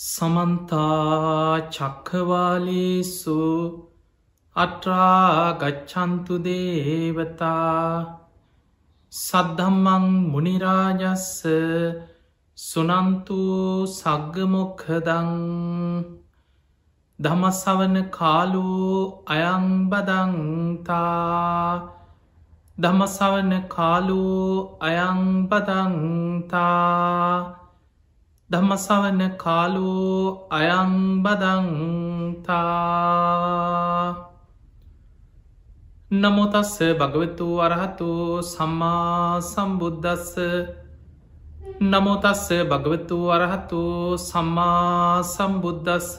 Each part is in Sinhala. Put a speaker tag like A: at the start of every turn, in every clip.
A: සමන්තා චක්කවාලේසු අට්‍රාගච්චන්තු දේවතා සද්ධම්මං මුනිරාජස්ස සුනන්තු සග්ගමොක්හදං දමසවන කාලු අයංබදංතා දමසවන කාලු අයංබදංතා ධම්මසවන්න කාලෝ අයංබදංතා නමුතස්ස භගවතු අරහතු සම්මා සම්බුද්ධස්ස නමුතස්ස භගවතු අරහතු සම්මා සම්බුද්ධස්ස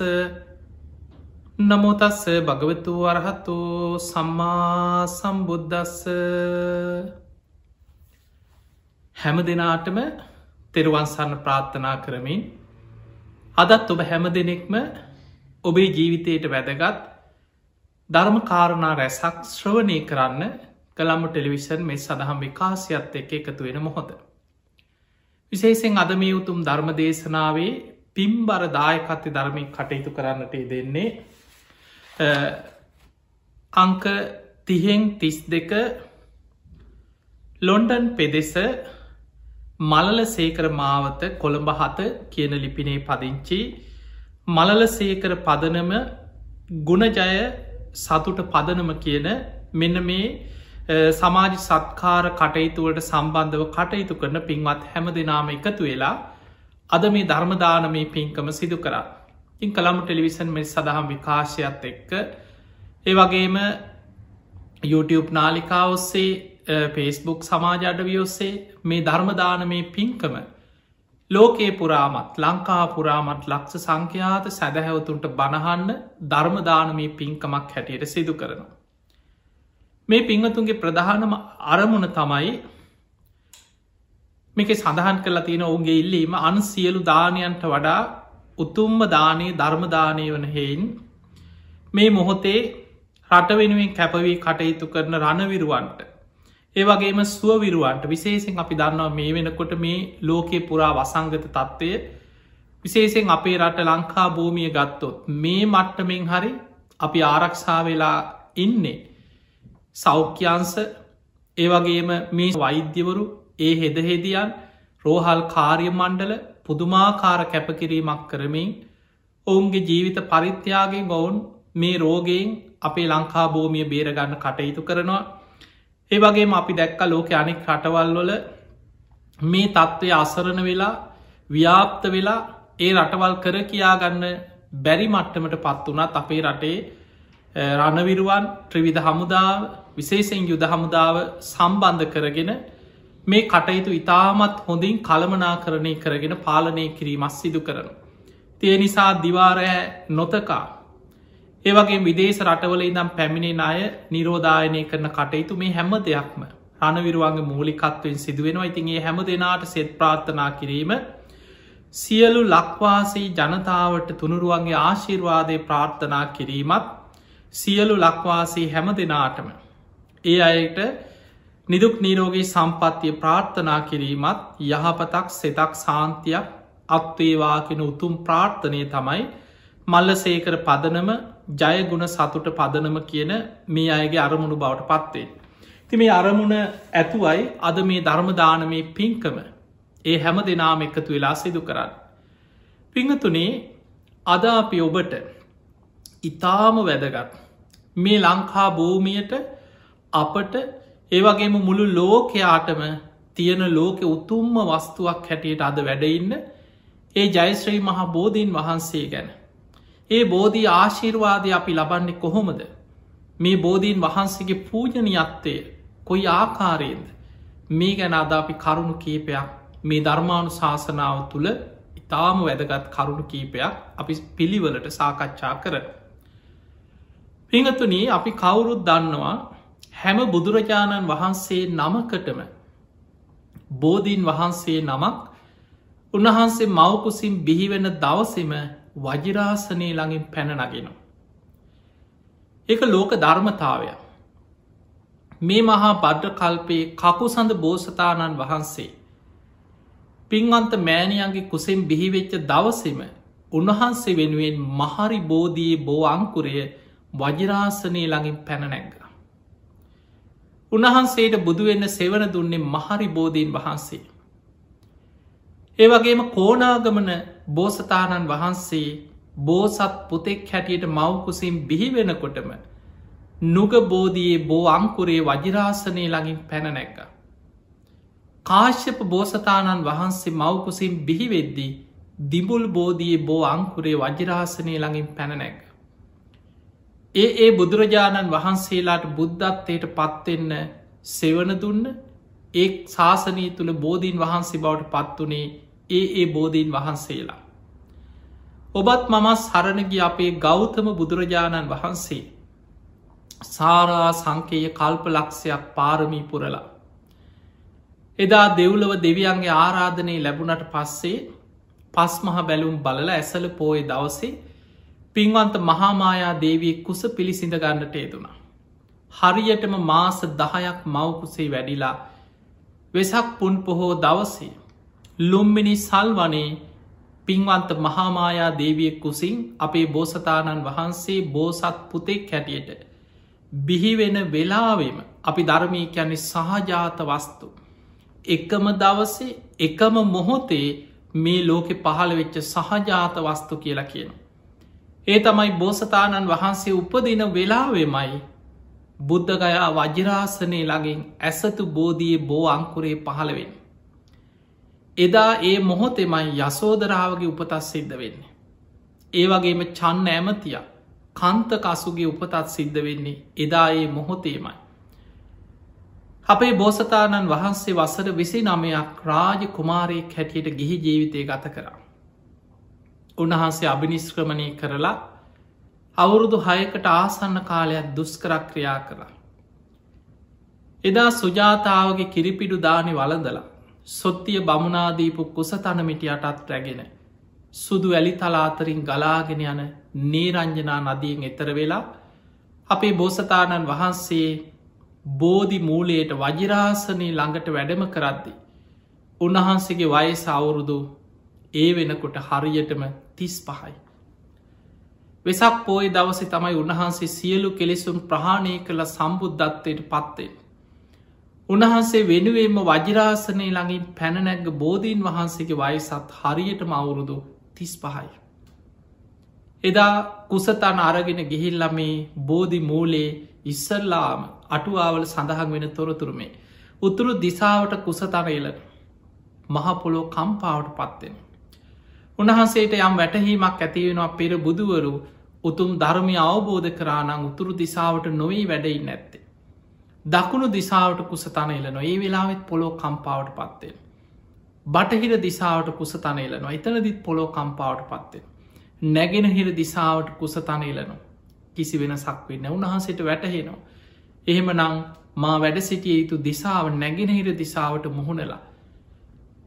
A: නමුතස්ස භගවතු අරහතු සම්මා සම්බුද්ධස්ස හැම දෙනාටම තෙරුවන්සන්න ප්‍රාර්ථනා කරමින් අදත් ඔබ හැම දෙනෙක්ම ඔබේ ජීවිතයට වැදගත් ධර්ම කාරණා රැසක් ශ්‍රවණය කරන්න කළම්ම ටෙලිවිෂන් මේ සඳහම් විකාශයත් එක එකතු වෙන මොහොද. විශේෂෙන් අද මේ උතුම් ධර්ම දේශනාවේ පිම්බර දායකත්්‍ය ධර්මය කටයුතු කරන්නට දෙන්නේ අංක තිහෙන් තිස් දෙක ලොන්ඩන් පෙදෙස මලල සේකර මාවත කොළඹ හත කියන ලිපිනේ පදිංචි මලල සේකර පදනම ගුණජය සතුට පදනම කියන මෙන්න මේ සමාජ සත්කාර කටයුතුවට සම්බන්ධව කටයුතු කරන පින්වත් හැම දෙනාම එකතු වෙලා අද මේ ධර්මදානමේ පින්කම සිදු කරා. ඉන් කළම ටෙලිවිසන් මෙ සඳහම් විකාශයත් එක්ක ඒ වගේම YouTube නාලිකා ඔස්සේ පේස්බුක් සමාජ අඩවියොස්සේ මේ ධර්මදානමේ පින්කම ලෝකයේ පුරාමත් ලංකා පුරාමත් ලක්ෂ සංඛ්‍යාත සැදැහැවතුන්ට බණහන්න ධර්මදානමී පින්කමක් හැටියට සිදු කරනවා. මේ පිංහතුන්ගේ ප්‍රධානම අරමුණ තමයි මේක සඳහන් කරලා තියෙන ඔවුන්ගේ ඉල්ලීම අන් සියලු දානයන්ට වඩා උතුම්ම දානය ධර්මදානය වන හෙයින් මේ මොහොතේ රට වෙනුවෙන් කැපවී කටයුතු කරන රණවිරුවන්ට ඒවගේම සුවවිරුවන්ට විශේෂෙන් අපි දන්නවා මේ වෙනකොට මේ ලෝකයේ පුරා වසංගත තත්ත්වය. විශේෂෙන් අපේ රට ලංකා භූමිය ගත්තොත් මේ මට්ටමෙන් හරි අපි ආරක්ෂා වෙලා ඉන්නේ සෞඛ්‍යන්ස ඒවගේම මේ වෛද්‍යවරු ඒ හෙදහෙදියන් රෝහල් කාර්ය මණ්ඩල පුදුමාකාර කැපකිරීමක් කරමින් ඔවුන්ගේ ජීවිත පරිත්‍යයාගේ ගොවුන් මේ රෝගයෙන් අපේ ලංකා භූමිය බේරගන්න කටයුතු කරනවා. ඒ වගේම අපි දැක්ක ලෝක අනෙක් රටවල්වල මේ තත්ත්වය අසරණ වෙලා ව්‍යාප්ත වෙලා ඒ රටවල් කර කියාගන්න බැරි මට්ටමට පත් වනත් අපේ රටේ රණවිරුවන් ත්‍රවිධ හමුදාව විශේෂෙන් යුද හමුදාව සම්බන්ධ කරගෙන මේ කටයුතු ඉතාමත් හොඳින් කළමනා කරණය කරගෙන පාලනය කිරීමස් සිදු කරන. තිය නිසා දිවාරෑ නොතකා ඒවගේ විදේශ රටවල ඉදම් පැමිණෙන අය නිරෝධායනය කරන කටයුතු මේ හැම දෙයක්ම රණවිරුවන්ගේ මූලිකත්වයෙන් සිදුවෙනවා. ඉතින්ගේ හැම දෙනාට සෙත් ප්‍රාර්ථනා කිරීම සියලු ලක්වාසී ජනතාවට තුනුරුවන්ගේ ආශිර්වාදය ප්‍රාර්ථනා කිරීමත් සියලු ලක්වාසී හැම දෙනාටම ඒ අයට නිදුක් නීරෝගේ සම්පත්තිය ප්‍රාර්ථනා කිරීමත් යහපතක් සෙතක් සාන්තියක් අත්වේවාකෙන උතුම් ප්‍රාර්ථනය තමයි මල්ල සේකර පදනම ජයගුණ සතුට පදනම කියන මේ අයගේ අරමුණු බවට පත්වේ. ති මේ අරමුණ ඇතුවයි අද මේ ධර්මදානමේ පින්කම ඒ හැම දෙනාම එකතු වෙලා සිදු කරන්න. පිංහතුනේ අද අපි ඔබට ඉතාම වැදගත් මේ ලංකා භූමියයට අපට ඒවගේම මුළු ලෝකයාටම තියෙන ලෝකෙ උතුම්ම වස්තුවක් හැටියට අද වැඩඉන්න ඒ ජයිශ්‍රී මහා බෝධීන් වහන්සේ ගැන ඒ බෝධී ආශිර්වාදය අපි ලබන්නේ කොහොමද මේ බෝධීන් වහන්සේගේ පූජනයත්තය කොයි ආකාරයෙන්ද මේ ගැන අද අපි කරුණු කීපයක් මේ ධර්මාණු ශාසනාව තුළ ඉතාම වැදගත් කරුණු කීපයක් අපි පිළිවලට සාකච්ඡා කර. පිංහතුනී අපි කවුරුත් දන්නවා හැම බුදුරජාණන් වහන්සේ නමකටම බෝධීන් වහන්සේ නමක් උන්වහන්සේ මවකුසින් බිහිවෙන දවසෙම වජිරාසනය ළඟින් පැනනගෙනවා. එක ලෝක ධර්මතාවය මේ මහා බඩ්ඩ කල්පයේ කකු සඳ බෝසතාණන් වහන්සේ පින්වන්ත මෑණියන්ගේ කුසෙන් බිහිවෙච්ච දවසෙම උන්වහන්සේ වෙනුවෙන් මහරි බෝධී බෝ අංකුරය වජිරාසනය ළඟින් පැනනැග. උන්වහන්සේට බුදුවෙන්න සෙවන දුන්නේ මහරි බෝධීන් වහන්සේ. ඒවගේම කෝනාගමන බෝසතාණන් වහන්සේ බෝසත් පුතෙක් හැටියට මවකුසින් බිහිවෙනකොටම නුග බෝධයේ බෝ අංකුරේ වජිරාසනය ළඟින් පැනනැක්ක. කාශ්‍යප බෝසතාණන් වහන්සේ මවකුසින් බිහිවෙද්දී දිබුල් බෝධයේ බෝ අංකුරේ වජිරාසනය ළඟින් පැනනැක. ඒ ඒ බුදුරජාණන් වහන්සේලාට බුද්ධත්වයට පත්වෙන්න සෙවන දුන්න ඒ ශාසනී තුළ බෝධීන් වහන්සේ බවට පත්වනේ ඒ ඒ බෝධීන් වහන්සේලා. ඔබත් මමස් හරණගි අපේ ගෞතම බුදුරජාණන් වහන්සේ සාරා සංකේය කල්ප ලක්ෂයක් පාරමී පුරලා. එදා දෙව්ලව දෙවියන්ගේ ආරාධනය ලැබුණට පස්සේ පස් මහ බැලුම් බලල ඇසල පෝය දවසේ පින්වන්ත මහාමායා දේවී කුස පිළිසිඳ ගන්නට ේදුනා. හරියටම මාස දහයක් මවකුසේ වැඩිලා වෙසක් පුන් පොහෝ දවසේ ලුම්මිනි සල්වනේ පින්වන්ත මහාමායා දේවිය කුසින් අපේ බෝසතාණන් වහන්සේ බෝසත් පුතෙක් හැටියට බිහිවෙන වෙලාවෙම අපි ධර්මී කියන්නේ සහජාත වස්තු. එකම දවසේ එකම මොහොතේ මේ ලෝකෙ පහළ වෙච්ච සහජාත වස්තු කියලා කියන. ඒ තමයි බෝසතාණන් වහන්සේ උපදින වෙලාවෙමයි බුද්ධගයා වජරාසනය ළඟින් ඇසතු බෝධයේ බෝ අංකුරේ පහළවෙන්න. එදා ඒ මොහොතෙමයි යසෝදරාවගේ උපතත් සිද්ධ වෙන්න. ඒ වගේම චන්න ඇමතිය කන්ත කසුගේ උපතත් සිද්ධ වෙන්නේ එදා ඒ මොහොතේමයි. අපේ බෝසතාණන් වහන්සේ වසර විසි නමයක් රාජ කුමාරයෙක් හැටියට ගිහි ජීවිතය ගත කරා. උන්වහන්සේ අභිනිස්ක්‍රමණය කරලා අවුරුදු හයකට ආසන්න කාලයක් දුස්කරක්‍රියා කළා. එදා සුජාතාවගේ කිරිපිඩු දානි වලඳලා සොත්තිය බමුණනාදීපු කුසතනමිටියටත් රැගෙන සුදු ඇලි තලාතරින් ගලාගෙන යන නේරංජනා නදියෙන් එතර වෙලා අපේ බෝසතාණන් වහන්සේ බෝධි මූලයට වජිරාසනය ළඟට වැඩම කරද්දි. උන්වහන්සේගේ වයස අවුරුදු ඒ වෙනකොට හරියටම තිස් පහයි. වෙසක් පෝය දවස තමයි උන්වහන්සේ සියලු කෙලෙසුම් ප්‍රහාණය කළ සම්බුද්ධත්වයට පත්තේ. උන්වහන්සේ වෙනුවෙන්ම වජිරාසනය ළඟින් පැනනැග බෝධීන් වහන්සේගේ වයසත් හරියටම අවුරුදු තිස් පහයි. එදා කුසතන අරගෙන ගිහිල්ල මේ බෝධි මූලේ ඉස්සල්ලාම අටුවාවල සඳහන් වෙන තොරතුරුමේ. උතුරු දිසාවට කුසතරයල මහපොලෝ කම්පාවට පත්වෙන. උන්වහන්සේට යම් වැටහීමක් ඇතිවෙනවා පෙර බුදුවරු උතුම් ධර්මය අවබෝධ කරානං උතුරු දිසාවට නොවී වැඩයි නැත්තේ. දකුණු දිසාවට කුසතනයලන ඒ වෙලාවෙත් පොලෝ කම්පාවට පත්වෙන. බටහිර දිසාවට කුසතනයලනවා එතනදිත් පොලෝ කම්පාවට පත්වෙන. නැගෙනහිර දිසාවට කුසතනයලනවා කිසි වෙන සක්වෙන්න උන්වහන්සේට වැටහෙනවා. එහෙම නං මා වැඩ සිටිය යුතු දිසාව නැගෙනහිර දිසාවට මුහුණලා.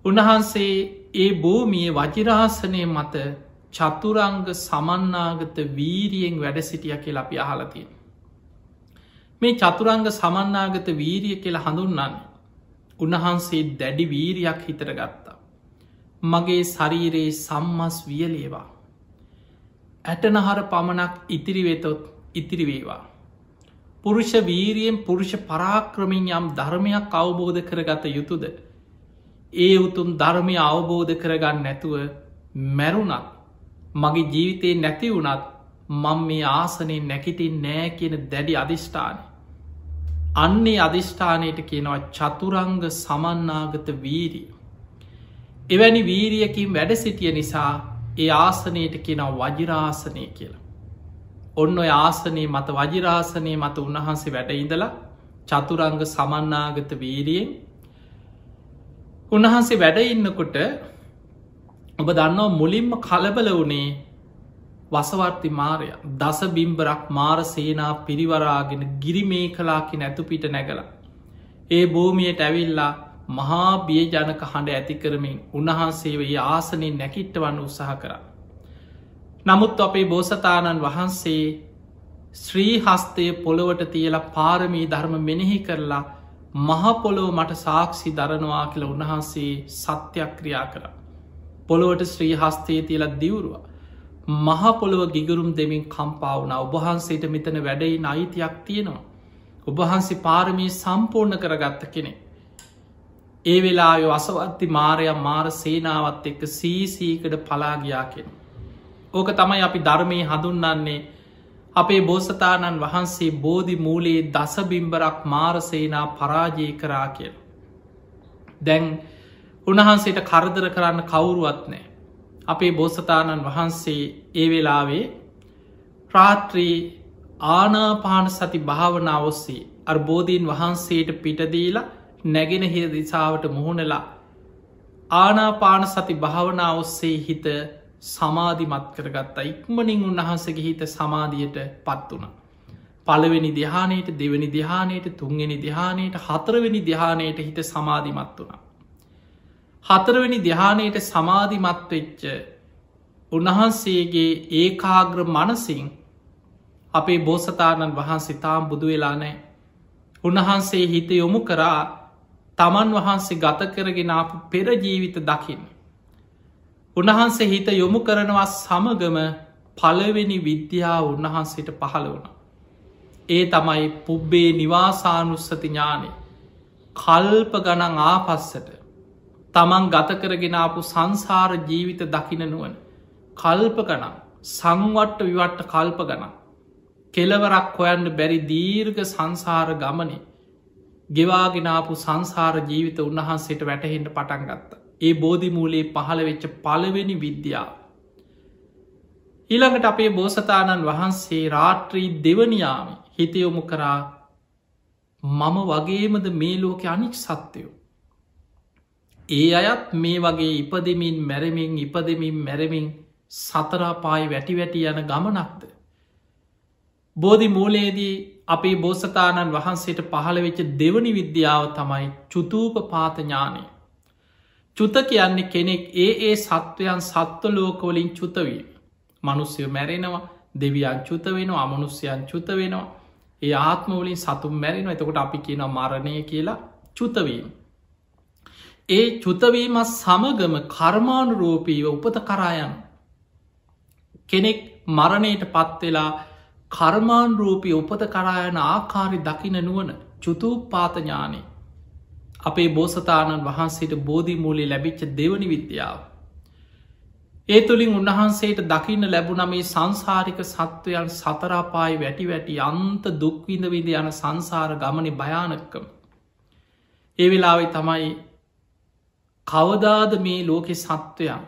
A: උන්වහන්සේ ඒ බෝමිය වජිරාසනය මත චතුරංග සමන්නාගත වීරියෙන් වැඩ සිටිය කියල අපි අහලතිය. මේ චතුරංග සමන්නාගත වීරිය කියලා හඳුන්නන්න. උන්වහන්සේ දැඩි වීරියක් හිතර ගත්තා. මගේ ශරීරයේ සම්මස් වියලේවා. ඇටනහර පමණක් ඉතිරිවෙතොත් ඉතිරිවේවා. පුරුෂ වීරියෙන් පුරුෂ පරාක්‍රමින් යම් ධර්මයක් අවබෝධ කරගත යුතුද. ඒ උතුම් ධර්මය අවබෝධ කරගන්න නැතුව මැරුණත් මගේ ජීවිතයේ නැති වුණත් මං මේ ආසනය නැකිටින් නෑ කියන දැඩි අධිෂ්ඨාන. අන්නේ අධිෂ්ඨානයට කියනවා චතුරංග සමන්නාගත වීරිය. එවැනි වීරියකින් වැඩ සිටිය නිසා ඒ ආසනයට කියෙනව වජිරාසනය කියලා. ඔන්න ඔය ආසනයේ මත වජිරාසනය මත උන්වහන්සේ වැඩ ඉඳලා චතුරංග සමන්නාගත වීරියෙන් උන්වහන්සේ වැඩ ඉන්නකොට ඔබ දන්නවා මුලින්ම කලබල වනේ වසවර්ති මාරය දස බිම්බරක් මාර සේනා පිරිවරාගෙන ගිරිමේ කලාකි නැතුපිට නැගලා. ඒ භූමියයට ඇවිල්ලා මහා බියජනක හඬ ඇති කරමින් උන්වහන්සේ ඒ ආසනයෙන් නැකිට්ටවන්න උත්සාහ කරා. නමුත් අපේ බෝසතාණන් වහන්සේ ශ්‍රී හස්තය පොළොවට තියලා පාරමී ධර්ම මෙනෙහි කරලා මහපොලෝ මට සාක්ෂි දරනවා කියල උන්වහන්සේ සත්‍යයක් ක්‍රියා කර. පොළොවට ශ්‍රී හස්තේ තියලත් දිවුරුව. මහපොළොව ගිගුරුම් දෙමින් කම්පාවුන ඔබහන්සේට මෙතන වැඩයි අයිතියක් තියෙනවා. ඔබහන්සේ පාරමී සම්පූර්ණ කරගත්ත කෙනෙ. ඒ වෙලා අසවත්ති මාරයක් මාර සේනාවත් එක්ක සීසීකට පලාගයා කෙන. ඕක තමයි අපි ධර්මය හඳුන්නන්නේ අපේ බෝසතාණන් වහන්සේ බෝධි මූලයේ දසබිම්බරක් මාරසේනා පරාජය කරා කියල. දැන් උන්වහන්සේට කරදර කරන්න කවුරුවත් නෑ. අපේ බෝසතාණන් වහන්සේ ඒ වෙලාවේ ප්‍රාත්‍රී ආනාපාන සති භාවනා ඔස්සේ අර්බෝධීන් වහන්සේට පිටදීලා නැගෙන හිර දිසාවට මුහුණලා ආනාපාන සති භාවනා ඔස්සේ හිත සමාධිමත් කරගත්තා ඉක්මනින් උන්වහන්සගේ හිත සමාධියට පත් වුණ. පළවෙනි දිහානයට දෙවනි දිහානයට තුන්ගෙන දිහානයට හතරවෙනි දිහානයට හිත සමාධිමත් වුණ. හතරවෙනි දිහානයට සමාධිමත්වෙච්ච උන්වහන්සේගේ ඒකාග්‍ර මනසිං අපේ බෝසතාණන් වහන්සේ තාම් බුදු වෙලා නෑ. උන්වහන්සේ හිත යොමු කරා තමන් වහන්සේ ගත කරගෙන අප පෙරජීවිත දකින්න. උන්වහන්සේ හිත යොමු කරනවා සමගම පලවෙනි විද්‍යාව උන්වහන්සේට පහළ වුණ. ඒ තමයි පුබ්බේ නිවාසානුස්සති ඥානය කල්ප ගණන් ආපස්සට තමන් ගත කරගෙනාපු සංසාර ජීවිත දකින නුවන කල්ප ගණන් සංවට්ට විවට්ට කල්ප ගණන් කෙලවරක් හොයන්න බැරි දීර්ග සංසාර ගමනේ ගෙවාගෙනාපු සංසාර ජීවිත උන්වහන්සේට වැටහෙන්ට පටන් ගත්තා ඒ බෝධිමූලයේ පහළ වෙච්ච පළවෙනි විද්‍යාව. ඊළඟට අපේ බෝසතාණන් වහන්සේ රාත්‍රී දෙවනියාම හිතයොමු කරා මම වගේමද මේ ලෝක අනික් සත්‍යයෝ. ඒ අයත් මේ වගේ ඉපදමින් මැරමින් ඉපදමින් මැරමින් සතරාපායි වැටි වැටි යන ගමනක්ද. බෝධි මූලයේදී අපේ බෝසතාණන් වහන්සේට පහළ වෙච්ච දෙවනි විද්‍යාව තමයි චුතූප පාතඥානය. චුත කියන්නේ කෙනෙක් ඒ ඒ සත්වයන් සත්ව ලෝකවලින් චුතවීම. මනුස්්‍යය මැරෙනවා දෙවියන් චුත වෙනවා අමනුස්්‍යයන් චුත වෙනවා ඒ ආත්මවලින් සතුම් මැරෙන එතකොට අපි කියන මරණය කියලා චුතවීම. ඒ චුතවීමත් සමගම කර්මාණුරෝපීව උපත කරායන් කෙනෙක් මරණයට පත්වෙලා කර්මාණරූපී උපත කරායන ආකාරි දකින නුවන චුතුපාතඥානය අපේ බෝසතාණන් වහන්සේට බෝධි මූලි ලැබිච්ච දෙවනි විද්‍යාව. ඒ තුළින් උන්වහන්සේට දකින්න ලැබුණ මේ සංසාරික සත්වයන් සතරාපායි වැටි වැටි අන්ත දුක්විඳ විද යන සංසාර ගමන භයානක්කම. ඒ වෙලාවෙ තමයි කවදාද මේ ලෝකෙ සත්වයන්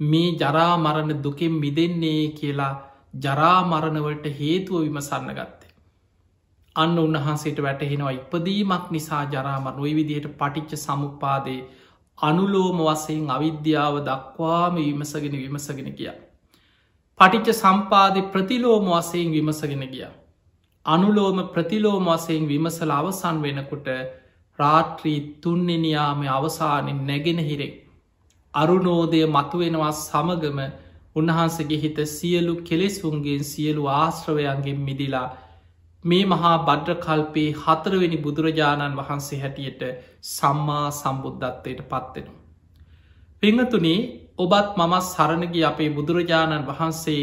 A: මේ ජරා මරණ දුකෙන් මිදෙන්නේ කියලා ජරාමරණවලට හේතුව විමසන්න ගත්තේ. අන්න උන්වහන්සේට වැටහෙනවා ඉපදීමක් නිසා ජරාමර නොයි විදිහයට පටිච්ච සමුපාදේ අනුලෝම වසයෙන් අවිද්‍යාව දක්වාම විමසගෙන විමසගෙන ගිය. පටිච්ච සම්පාදය ප්‍රතිලෝම වසයෙන් විමසගෙන ගිය. අනුලෝම ප්‍රතිලෝම වසයෙන් විමසල අවසන් වෙනකොට රාත්‍රී තුන්නෙනයාම අවසානෙන් නැගෙන හිරෙක්. අරුණෝදය මතුවෙනවා සමගම උන්වහන්සගේ හිත සියලු කෙලෙසුන්ගේ සියලු ආශ්‍රවයන්ගෙන් මිදිලා මේ මහා බද්්‍රකල්පේ හතරවෙනි බුදුරජාණන් වහන්සේ හැටියට සම්මා සම්බුද්ධත්වයට පත්වෙන. පිංහතුනේ ඔබත් මමත් සරණගි අපේ බුදුරජාණන් වහන්සේ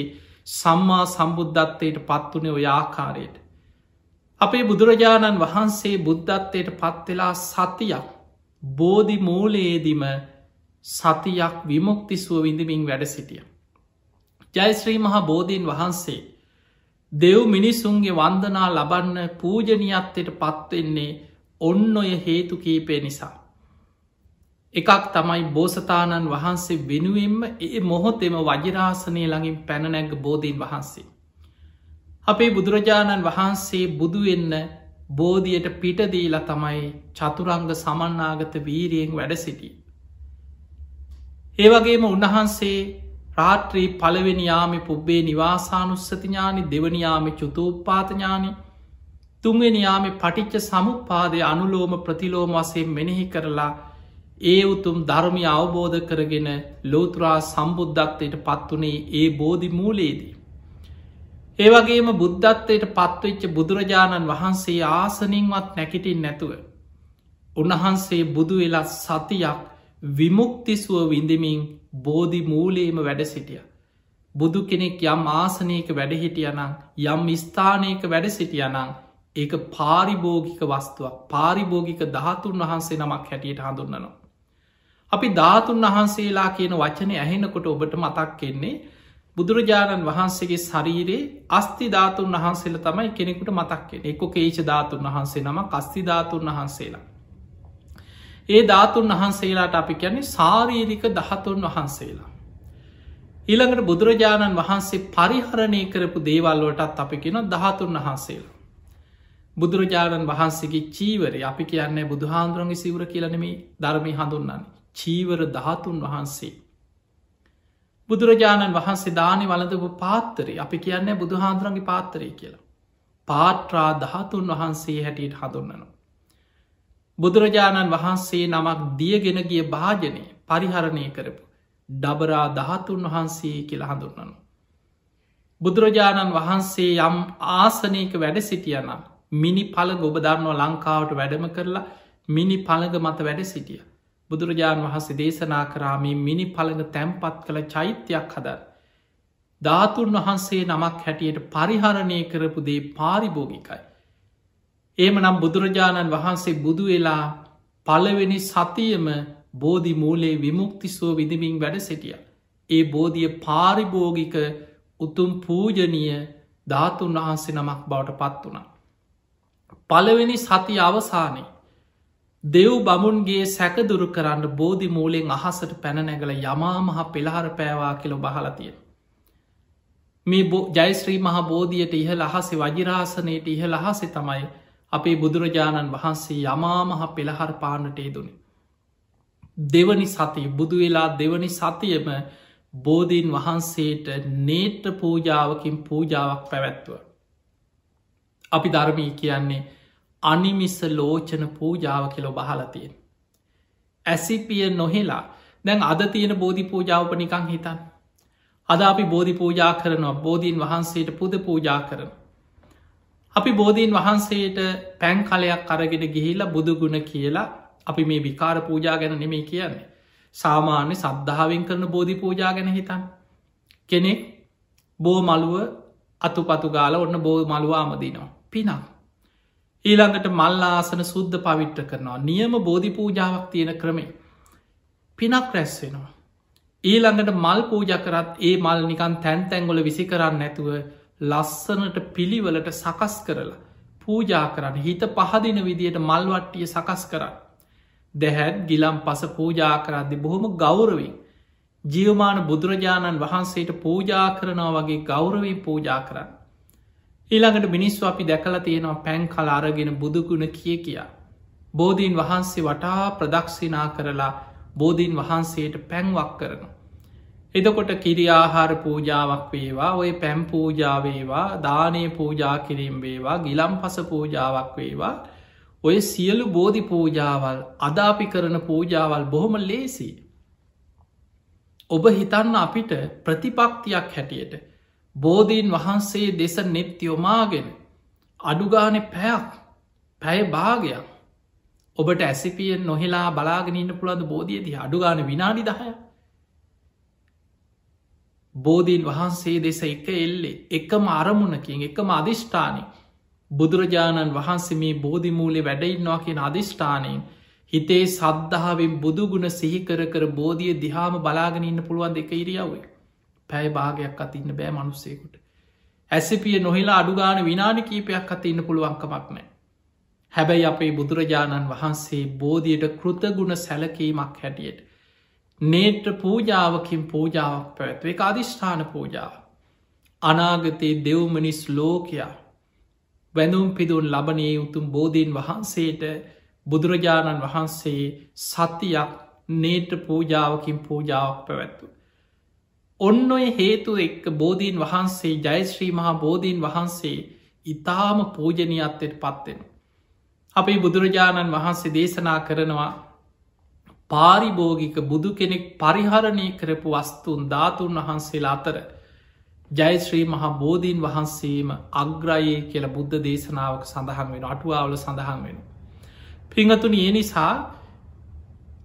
A: සම්මා සම්බුද්ධත්වයට පත්වන ඔය ආකාරයට. අපේ බුදුරජාණන් වහන්සේ බුද්ධත්වයට පත්වෙලා සතියක් බෝධි මූලයේදිම සතියක් විමුක්තිසුව විඳමින් වැඩ සිටිය. ජයශ්‍රී මහා බෝධීන් වහන්සේ දෙව් මිනිසුන්ගේ වන්දනා ලබන්න පූජනීයත්වයට පත්වෙන්නේ ඔන්න ඔය හේතු කීපය නිසා. එකක් තමයි බෝසතාණන් වහන්සේ වෙනුවෙන්ම ඒ මොහොතෙම වජරාසනය ළඟින් පැනනැග බෝධීන් වහන්සේ. අපේ බුදුරජාණන් වහන්සේ බුදුවෙන්න බෝධියට පිටදීල තමයි චතුරංග සමන්නාගත වීරියෙන් වැඩ සිටි. ඒවගේම උන්වහන්සේ රාත්‍රී පළවෙනියාමි පුබ්බේ නිවාසානුස්සතිඥානි දෙවනියාමි චුතූපාතඥානි තුන්වෙනියාමි පටිච්ච සමුපාදය අනුලෝම ප්‍රතිලෝම වසයෙන් මෙනෙහි කරලා ඒ උතුම් ධර්මය අවබෝධ කරගෙන ලෝතුරා සම්බුද්ධත්වයට පත්වනේ ඒ බෝධි මූලේදී. ඒවගේම බුද්ධත්වයට පත්වෙච්ච බුදුරජාණන් වහන්සේ ආසනින්වත් නැකිටින් නැතුව. උන්වහන්සේ බුදු වෙලත් සතියක් විමුක්තිසුව විඳමින් බෝධි මූලේම වැඩ සිටිය. බුදු කෙනෙක් යම් ආසනයක වැඩ හිටියනං යම් ස්ථානයක වැඩ සිටියනං ඒක පාරිභෝගික වස්තුවක් පාරිභෝගික ධාතුන් වහන්සේ නමක් හැටියට හඳුන්නනවා. අපි ධාතුන් වහන්සේලා කියන වචනය ඇහෙනකොට ඔබට මතක් කෙන්නේ බුදුරජාණන් වහන්සේගේ ශරීරයේ අස්ති ධාතුන් වහන්සේල තමයි කෙනෙකුට මතක්කෙන එක කේෂ ධාතුන් වහන්සේ නම කස්ති ධාතුන් වහන්සේලා. ඒ ධාතුන් වහන්සේලාට අපි කියන්නේ සාරීරික දහතුන් වහන්සේලා. ඊළඟට බුදුරජාණන් වහන්සේ පරිහරණය කරපු දේවල්වලටත් අපි කියෙන දහතුන් වහන්සේලා. බුදුරජාණන් වහන්සේගේ චීවරය අපි කියන්නේ බුදුහාන්දුරන්ගේ සිවර කියලනෙමේ ධර්මය හඳුන්නන්නේ. චීවර දහතුන් වහන්සේ. බුදුරජාණන් වහන්සේ දානි වලඳපු පාත්තරේ අපි කියන්න බුදුහාන්දුරන්ගේ පාත්තරය කියලා. පාට්‍රා දහතුන් වහන්සේ හැටියට හඳුන්නනවා. බුදුරජාණන් වහන්සේ නමක් දියගෙන ගිය භාජනය පරිහරණය කරපු ඩබරා දහතුන් වහන්සේ කියලා හඳුන්නනු. බුදුරජාණන් වහන්සේ යම් ආසනයක වැඩ සිටියනම් මිනි පළග ඔබ දන්නවා ලංකාවට වැඩම කරලා මිනි පළග මත වැඩ සිටිය. බුදුරජාණන් වහන්සේ දේශනා කරාමේ මිනි පළඟ තැම්පත් කළ චෛත්‍යයක් හදර. ධාතුන් වහන්සේ නමක් හැටියට පරිහරණය කරපු දේ පාරිභෝගිකයි. ඒම නම් බුදුරජාණන් වහන්සේ බුදු වෙලා පලවෙනි සතියම බෝධි මූලේ විමුක්තිස්වෝ විදිමින් වැඩ සිටිය. ඒ බෝධිය පාරිභෝගික උතුම් පූජනීය ධාතුන් වහන්සේ නමක් බවට පත් වුණ. පළවෙනි සති අවසානයේ දෙව් බමුන්ගේ සැකදුරු කරන්න බෝධි මූලෙන් අහසට පැනනැගල යමාමහ පෙළහර පෑවා කියලො බහලතිය. මේ ජයිස්ත්‍රී මහ බෝධියයට ඉහ ලහසේ වජිරාසනයට ඉහ ලහසෙ තමයි අපේ බුදුරජාණන් වහන්සේ යමාමහ පෙළහර පාන්නට ඒදුනි. දෙවනි සතිය බුදු වෙලා දෙවනි සතියම බෝධීන් වහන්සේට නේට්‍ර පූජාවකින් පූජාවක් පැවැත්ව. අපි ධර්මී කියන්නේ අනිමිස්ස ලෝචන පූජාව කෙලො බහලතියෙන්. ඇසිපිය නොහෙලා දැන් අද තියෙන බෝධි පූජාවප නිකං හිතන්. අද අපි බෝධි පූජා කරනවා බෝධීන් වහන්සේට පුද පූජා කරන. අපි බෝධීන් වහන්සේට පැන් කලයක් අරගෙන ගිහිලා බුදුගුණ කියලා අපි මේ විකාර පූජා ගැන නෙමේ කියන්නේ. සාමාන්‍ය සද්ධාවෙන් කරන බෝධි පූජා ගැන හිතන්. කෙනෙක් බෝ මළුව අතු පතු ගාල ඔන්න බෝ මළුවාමදිනවා. පිනක්. ඊළඟට මල්ලාසන සුද්ධ පවිට්ට කරනවා නියම බෝධි පූජාවක් තියෙන ක්‍රමේ. පිනක් රැස් වෙනවා. ඊළඟට මල් පූජ කරත් ඒ මල් නිකන් තැන්තැංගොල විසි කරන්න නැතුව ලස්සනට පිළිවලට සකස් කරලා පූජා කරන්න හිත පහදින විදියට මල්වට්ටිය සකස් කරන්න. දැහැත් ගිලම් පස පූජා කරද්දි බොහොම ගෞරවින් ජියවමාන බුදුරජාණන් වහන්සේට පූජා කරනවා වගේ ගෞරවී පූජා කරන්න. ඊළඟට මිනිස්ව අපි දැකල තියෙනවා පැන් කල අරගෙන බුදුගුණ කිය කියා. බෝධීන් වහන්සේ වටා ප්‍රදක්ෂිනා කරලා බෝධීන් වහන්සේට පැන්වක් කරන. එදකොට කිරියාහාර පූජාවක් වේවා ඔය පැම් පූජාවේවා දානය පූජා කිරීම් වේවා ගිලම් පස පූජාවක් වේවා ඔය සියලු බෝධි පූජාවල් අදාපි කරන පූජාවල් බොහොම ලේසි. ඔබ හිතන්න අපිට ප්‍රතිපක්තියක් හැටියට බෝධීන් වහන්සේ දෙස නෙත් යොමාගෙන අඩුගානෙ පැයක් පැය භාගයක් ඔබට ඇසිපියෙන් නොහෙලා බලාගෙනන්න පුළද බෝධියද අඩුගාන විනාඩි දහය. බෝධීන් වහන්සේ දෙස එක එල්ලේ එකම අරමුණකින් එකම අධිෂ්ඨානය බුදුරජාණන් වහන්සේ මේ බෝධිමූලේ වැඩඉන්නවා කියෙන අධිෂ්ඨානයෙන් හිතේ සද්ධාවෙන් බුදුගුණ සිහිකර කර බෝධිය දිහාම බලාගෙනන්න පුළුවන් දෙක ඉරියවේ පැය භාගයක් අතින්න බෑ මනුස්සේකුට. ඇසිපිය නොහිලා අඩුගාන විනාඩි කීපයක් අත ඉන්න පුළුවන්කමක් නෑ. හැබැයි අපේ බුදුරජාණන් වහන්සේ බෝධියට කෘතගුණ සැලකීමක් හැටියට. නේට්‍ර පූජාවකින් පූජාවක් පැත්වේ අධිෂ්ඨාන පූජාව. අනාගතයේ දෙව්මනිස් ලෝකයා වැඳුම් පිදුන් ලබනයේ උතුම් බෝධීන් වහන්සේට බුදුරජාණන් වහන්සේ සතියක් නේට්‍ර පූජාවකින් පූජාවක් පැවැත්තු. ඔන්න ඔය හේතු එක්ක බෝධීන් වහන්සේ ජයශ්‍රී මහා බෝධීන් වහන්සේ ඉතාම පූජනීයත්වයට පත්වෙන. අපේ බුදුරජාණන් වහන්සේ දේශනා කරනවා පාරිභෝගික බුදු කෙනෙක් පරිහරණය කරපු වස්තුන් ධාතුන් වහන්සේලා අතර ජයශ්‍රී මහා බෝධීන් වහන්සේම අග්‍රයේ කියල බුද්ධ දේශනාවක සඳහන් වෙන අටුවාවල සඳහන් වෙන. පිංහතුන ඒ නිසා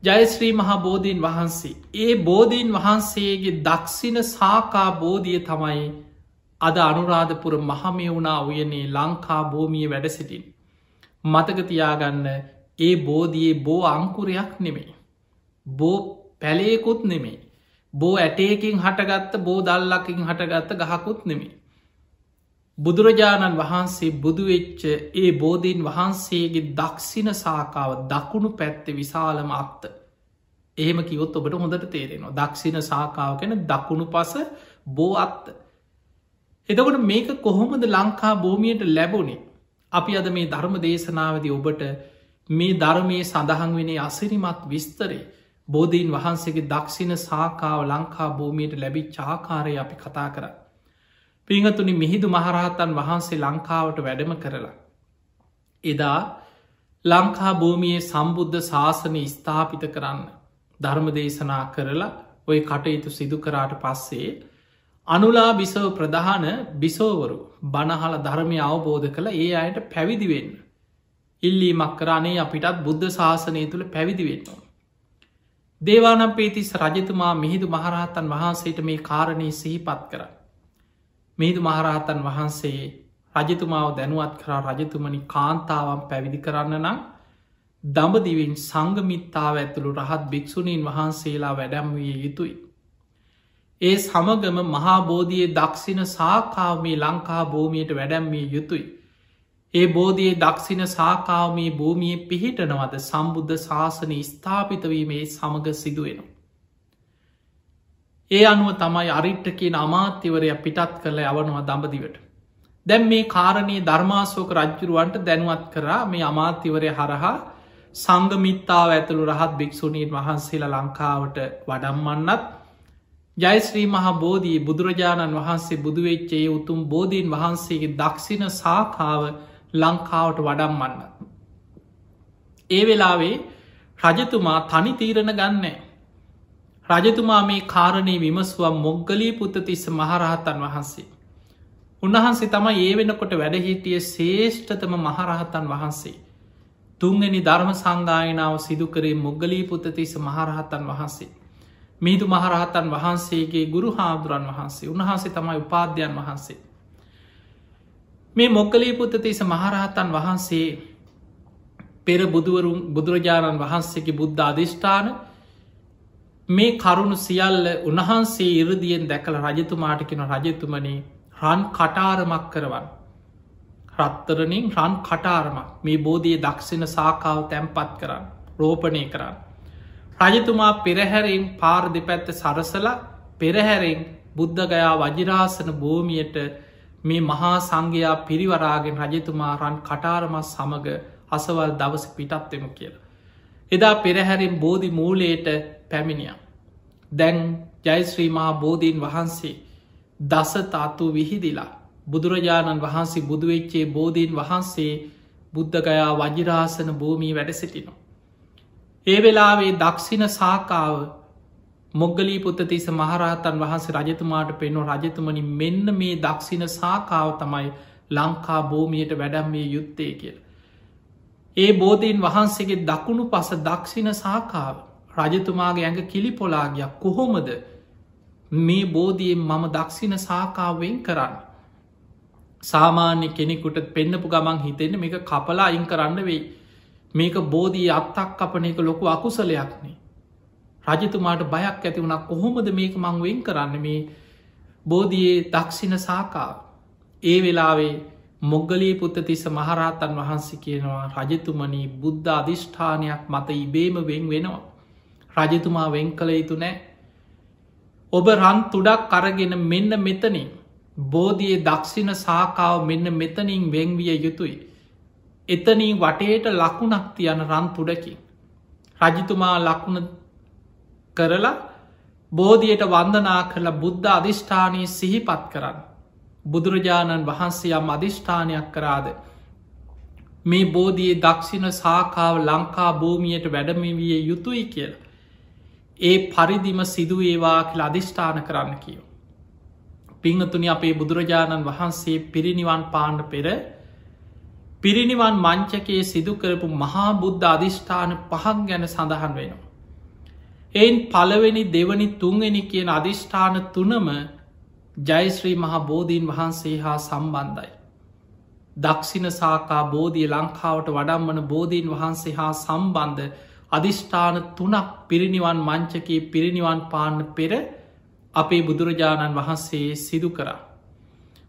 A: ජයශ්‍රී මහා බෝධීන් වහන්සේ. ඒ බෝධීන් වහන්සේගේ දක්ෂින සාකා බෝධිය තමයි අද අනුරාධපුර මහමයවුණා උයනේ ලංකා භූමිය වැඩ සිටින්. මතකතියාගන්න ඒ බෝධයේ බෝ අංකුරයක් නෙමේ. බෝ පැලේකුත් නෙමේ. බෝ ඇටේකින් හටගත්ත බෝ දල්ලකින් හටගත්ත ගහකුත් නෙමේ. බුදුරජාණන් වහන්සේ බුදුවෙච්ච ඒ බෝධීන් වහන්සේගේ දක්ෂින සාකාව දකුණු පැත්තෙ විශාලම අක්ත. එහෙම කිවොත් ඔබට හොඳට තේරෙනවා දක්ෂින සාකාව කෙන දකුණු පස බෝ අත්ත. එතකොට මේක කොහොමද ලංකා භූමියයට ලැබුණේ අපි අද මේ ධර්ම දේශනාවද ඔබට මේ ධර්මයේ සඳහන් වෙනේ අසිරිමත් විස්තරේ බෝධීන් වහන්සේගේ දක්ෂින සාකාව ලංකා භූමියයට ලැබි චාකාරය අපි කතා කර. පිංහතුනි මිහිදු මහරහතන් වහන්සේ ලංකාවට වැඩම කරලා. එදා ලංකා භූමියයේ සම්බුද්ධ ශාසනය ස්ථාපිත කරන්න ධර්ම දේශනා කරලා ඔය කටයුතු සිදු කරාට පස්සේ අනුලා බිසව ප්‍රධාන බිසෝවරු බණහල ධර්මය අවබෝධ කළ ඒ අයට පැවිදිවෙන්න. ඉල්ලීමක් කරනේ අපිටත් බුද්ධ ශාසනය තුළ පැවිදිවෙන්නවා. දේවානම් පේතිස් රජතුමා මිහිදු මහරහතන් වහන්සේට මේ කාරණය සිහිපත් කර. මිහිදු මහරහතන් වහන්සේ රජතුමාව දැනුවත් කරා රජතුමනි කාන්තාවන් පැවිදි කරන්න නම් දඹදිවෙන් සංගමිත්තාව ඇතුළු රහත් භික්‍ෂුණීන් වහන්සේලා වැඩම් විය යුතුයි. ඒ සමගම මහාබෝධියයේ දක්ෂින සාකාව මේ ලංකා භූමියයට වැඩැම්මිය යුතුයි. ඒ බෝධයේ දක්ෂින සාකාවමී භූමිය පිහිටනවද සම්බුද්ධ ශාසන ස්ථාපිතවීමේ සමඟ සිදුවෙන. ඒ අනුව තමයි අරිට්ට කියන අමාත්‍යවරය පිටත් කරල යවනවා දඹදිවට. දැම් මේ කාරණයේ ධර්මාසෝක රජ්ජුරුවන්ට දැනුවත් කරා මේ අමාත්‍යවරය හරහා සංගමිත්තාව ඇතුළු රහත් භික්‍ෂුණීන් වහන්සේලා ලංකාවට වඩම්මන්නත් ජයශ්‍රී මහා බෝධී බුදුරජාණන් වහන්සේ බුදුවෙච්චේ උතුම් බෝධීන් වහන්සේගේ දක්ෂින සාකාව ලංකාවට වඩම්මන්න. ඒ වෙලාවේ රජතුමා තනි තීරණ ගන්නේ. රජතුමා මේ කාරණය විමස්ුවම් මොග්ගලී පුත්තතිස්ස මහරහතන් වහන්සේ. උන්වහන්සේ තම ඒ වෙනකොට වැඩහිටිය ශේෂ්ඨතම මහරහතන් වහන්සේ. තුන්ගනි ධර්ම සංගායනාව සිදුකරේ මොග්ගලී පුත්තතිස්ස මහරහතන් වහන්සේ. මීදු මහරහතන් වහන්සේගේ ගුරු හාදුරන් වහන්සේ උන්වහන්සේ තමයි උපාධ්‍යයන් වහන්සේ. මේ මොක්කලී පුත්තතිස මහරහතන් වහන්සේ පෙර බුදුවරුන් බුදුරජාණන් වහන්සේගේ බුද්ධ අධිෂ්ඨාන මේ කරුණු සියල්ල උන්වහන්සේ ඉරදියෙන් දැකළ රජතුමාටකෙන රජතුමනේ රන් කටාරමක් කරවන්. රත්තරනින් රන් කටාරමක් මේ බෝධිය දක්ෂින සාකාව තැන්පත් කරන්න රෝපණය කරන්න. රජතුමා පෙරහැරෙන් පාර දෙපැත්ත සරසල පෙරහැරෙන් බුද්ධගයා වජිරාසන භූමියයට මේ මහා සංඝයා පිරිවරාගෙන් රජතුමා රන් කටාරමස් සමඟ අසවල් දවස පිටත්වෙම කියලා. එදා පෙරහැරෙන් බෝධි මූලයට පැමිණිය. දැන් ජයිශ්‍රීමහා බෝධීන් වහන්සේ දසතාත්තු විහිදිලා බුදුරජාණන් වහන්සේ බුදුවෙච්චේ බෝධීන් වහන්සේ බුද්ධගයා වජිරාසන භූමී වැඩ සිටිනවා. ඒ වෙලාවේ දක්ෂින සාකාව මොග්ගලී පුත්තතිස මහරහතන් වහන්සේ රජතුමාට පෙන්නු රජතුමනි මෙන්න මේ දක්ෂින සාකාව තමයි ලංකා භූමියයට වැඩම්මේ යුත්තේ කියල. ඒ බෝධීන් වහන්සේගේ දකුණු පස දක්ෂින සාකාව රජතුමාගේ ඇඟ කිලි පොලාගයක් කොහොමද මේ බෝධියෙන් මම දක්ෂින සාකාවෙන් කරන්න. සාමාන්‍ය කෙනෙකුට පෙන්න්නපු ගමන් හිතෙන්න මේක කපලා අයින් කරන්න වෙයි මේක බෝධී අත්තක් කපන එක ලොකු අකුසලයක්නේ. රජතුමාට බයක් ඇති වුණක් කොහොමද මේක මංවෙන් කරන්න මේ බෝධයේ දක්ෂින සාකාව. ඒ වෙලාවේ මොග්ගලී පුත්තතිස මහරහතන් වහන්සේ කියනවා රජතුමනී බුද්ධ අධිෂ්ඨානයක් මත ඉබේම වෙන් වෙනවා. රජතුමා වෙන් කළ යුතු නෑ. ඔබ රන් තුඩක් කරගෙන මෙන්න මෙතනින් බෝධයේ දක්ෂින සාකාව මෙන්න මෙතනින් වෙංවිය යුතුයි. එතනී වටේට ලකුණක් තියන රන් තුඩකින්. රජතුමා ලකුණ කරලා බෝධියට වන්දනා කරලා බුද්ධ අධිෂ්ඨානය සිහිපත් කරන්න. බුදුරජාණන් වහන්සේ යම් අධිෂ්ඨානයක් කරාද. මේ බෝධයේ දක්ෂින සාකාව ලංකා භූමියයට වැඩමිවිය යුතුයි කියල. ඒ පරිදිම සිදුවේවා කියල අධිෂ්ඨාන කරන්න කියෝ. පිංහතුනි අපේ බුදුරජාණන් වහන්සේ පිරිනිවන් පාණ්ඩ පෙර පිරිනිවන් මංචකයේ සිදුකරපු මහා බුද්ධ අධිෂ්ඨාන පහක් ගැන සඳහන් වෙනවා. එයින් පළවෙනි දෙවනි තුන්වෙනි කියන අධිෂ්ඨාන තුනම ජයශ්‍රී මහා බෝධීන් වහන්සේ හා සම්බන්ධයි. දක්ෂින සාකා බෝධිය ලංකාවට වඩම්වන බෝධීන් වහන්සේ හා සම්බන්ධ අධිෂ්ඨාන තුනක් පිරිනිවන් මංචකයේ පිරිනිවන් පාන්න පෙර අපේ බුදුරජාණන් වහන්සේ සිදු කරා.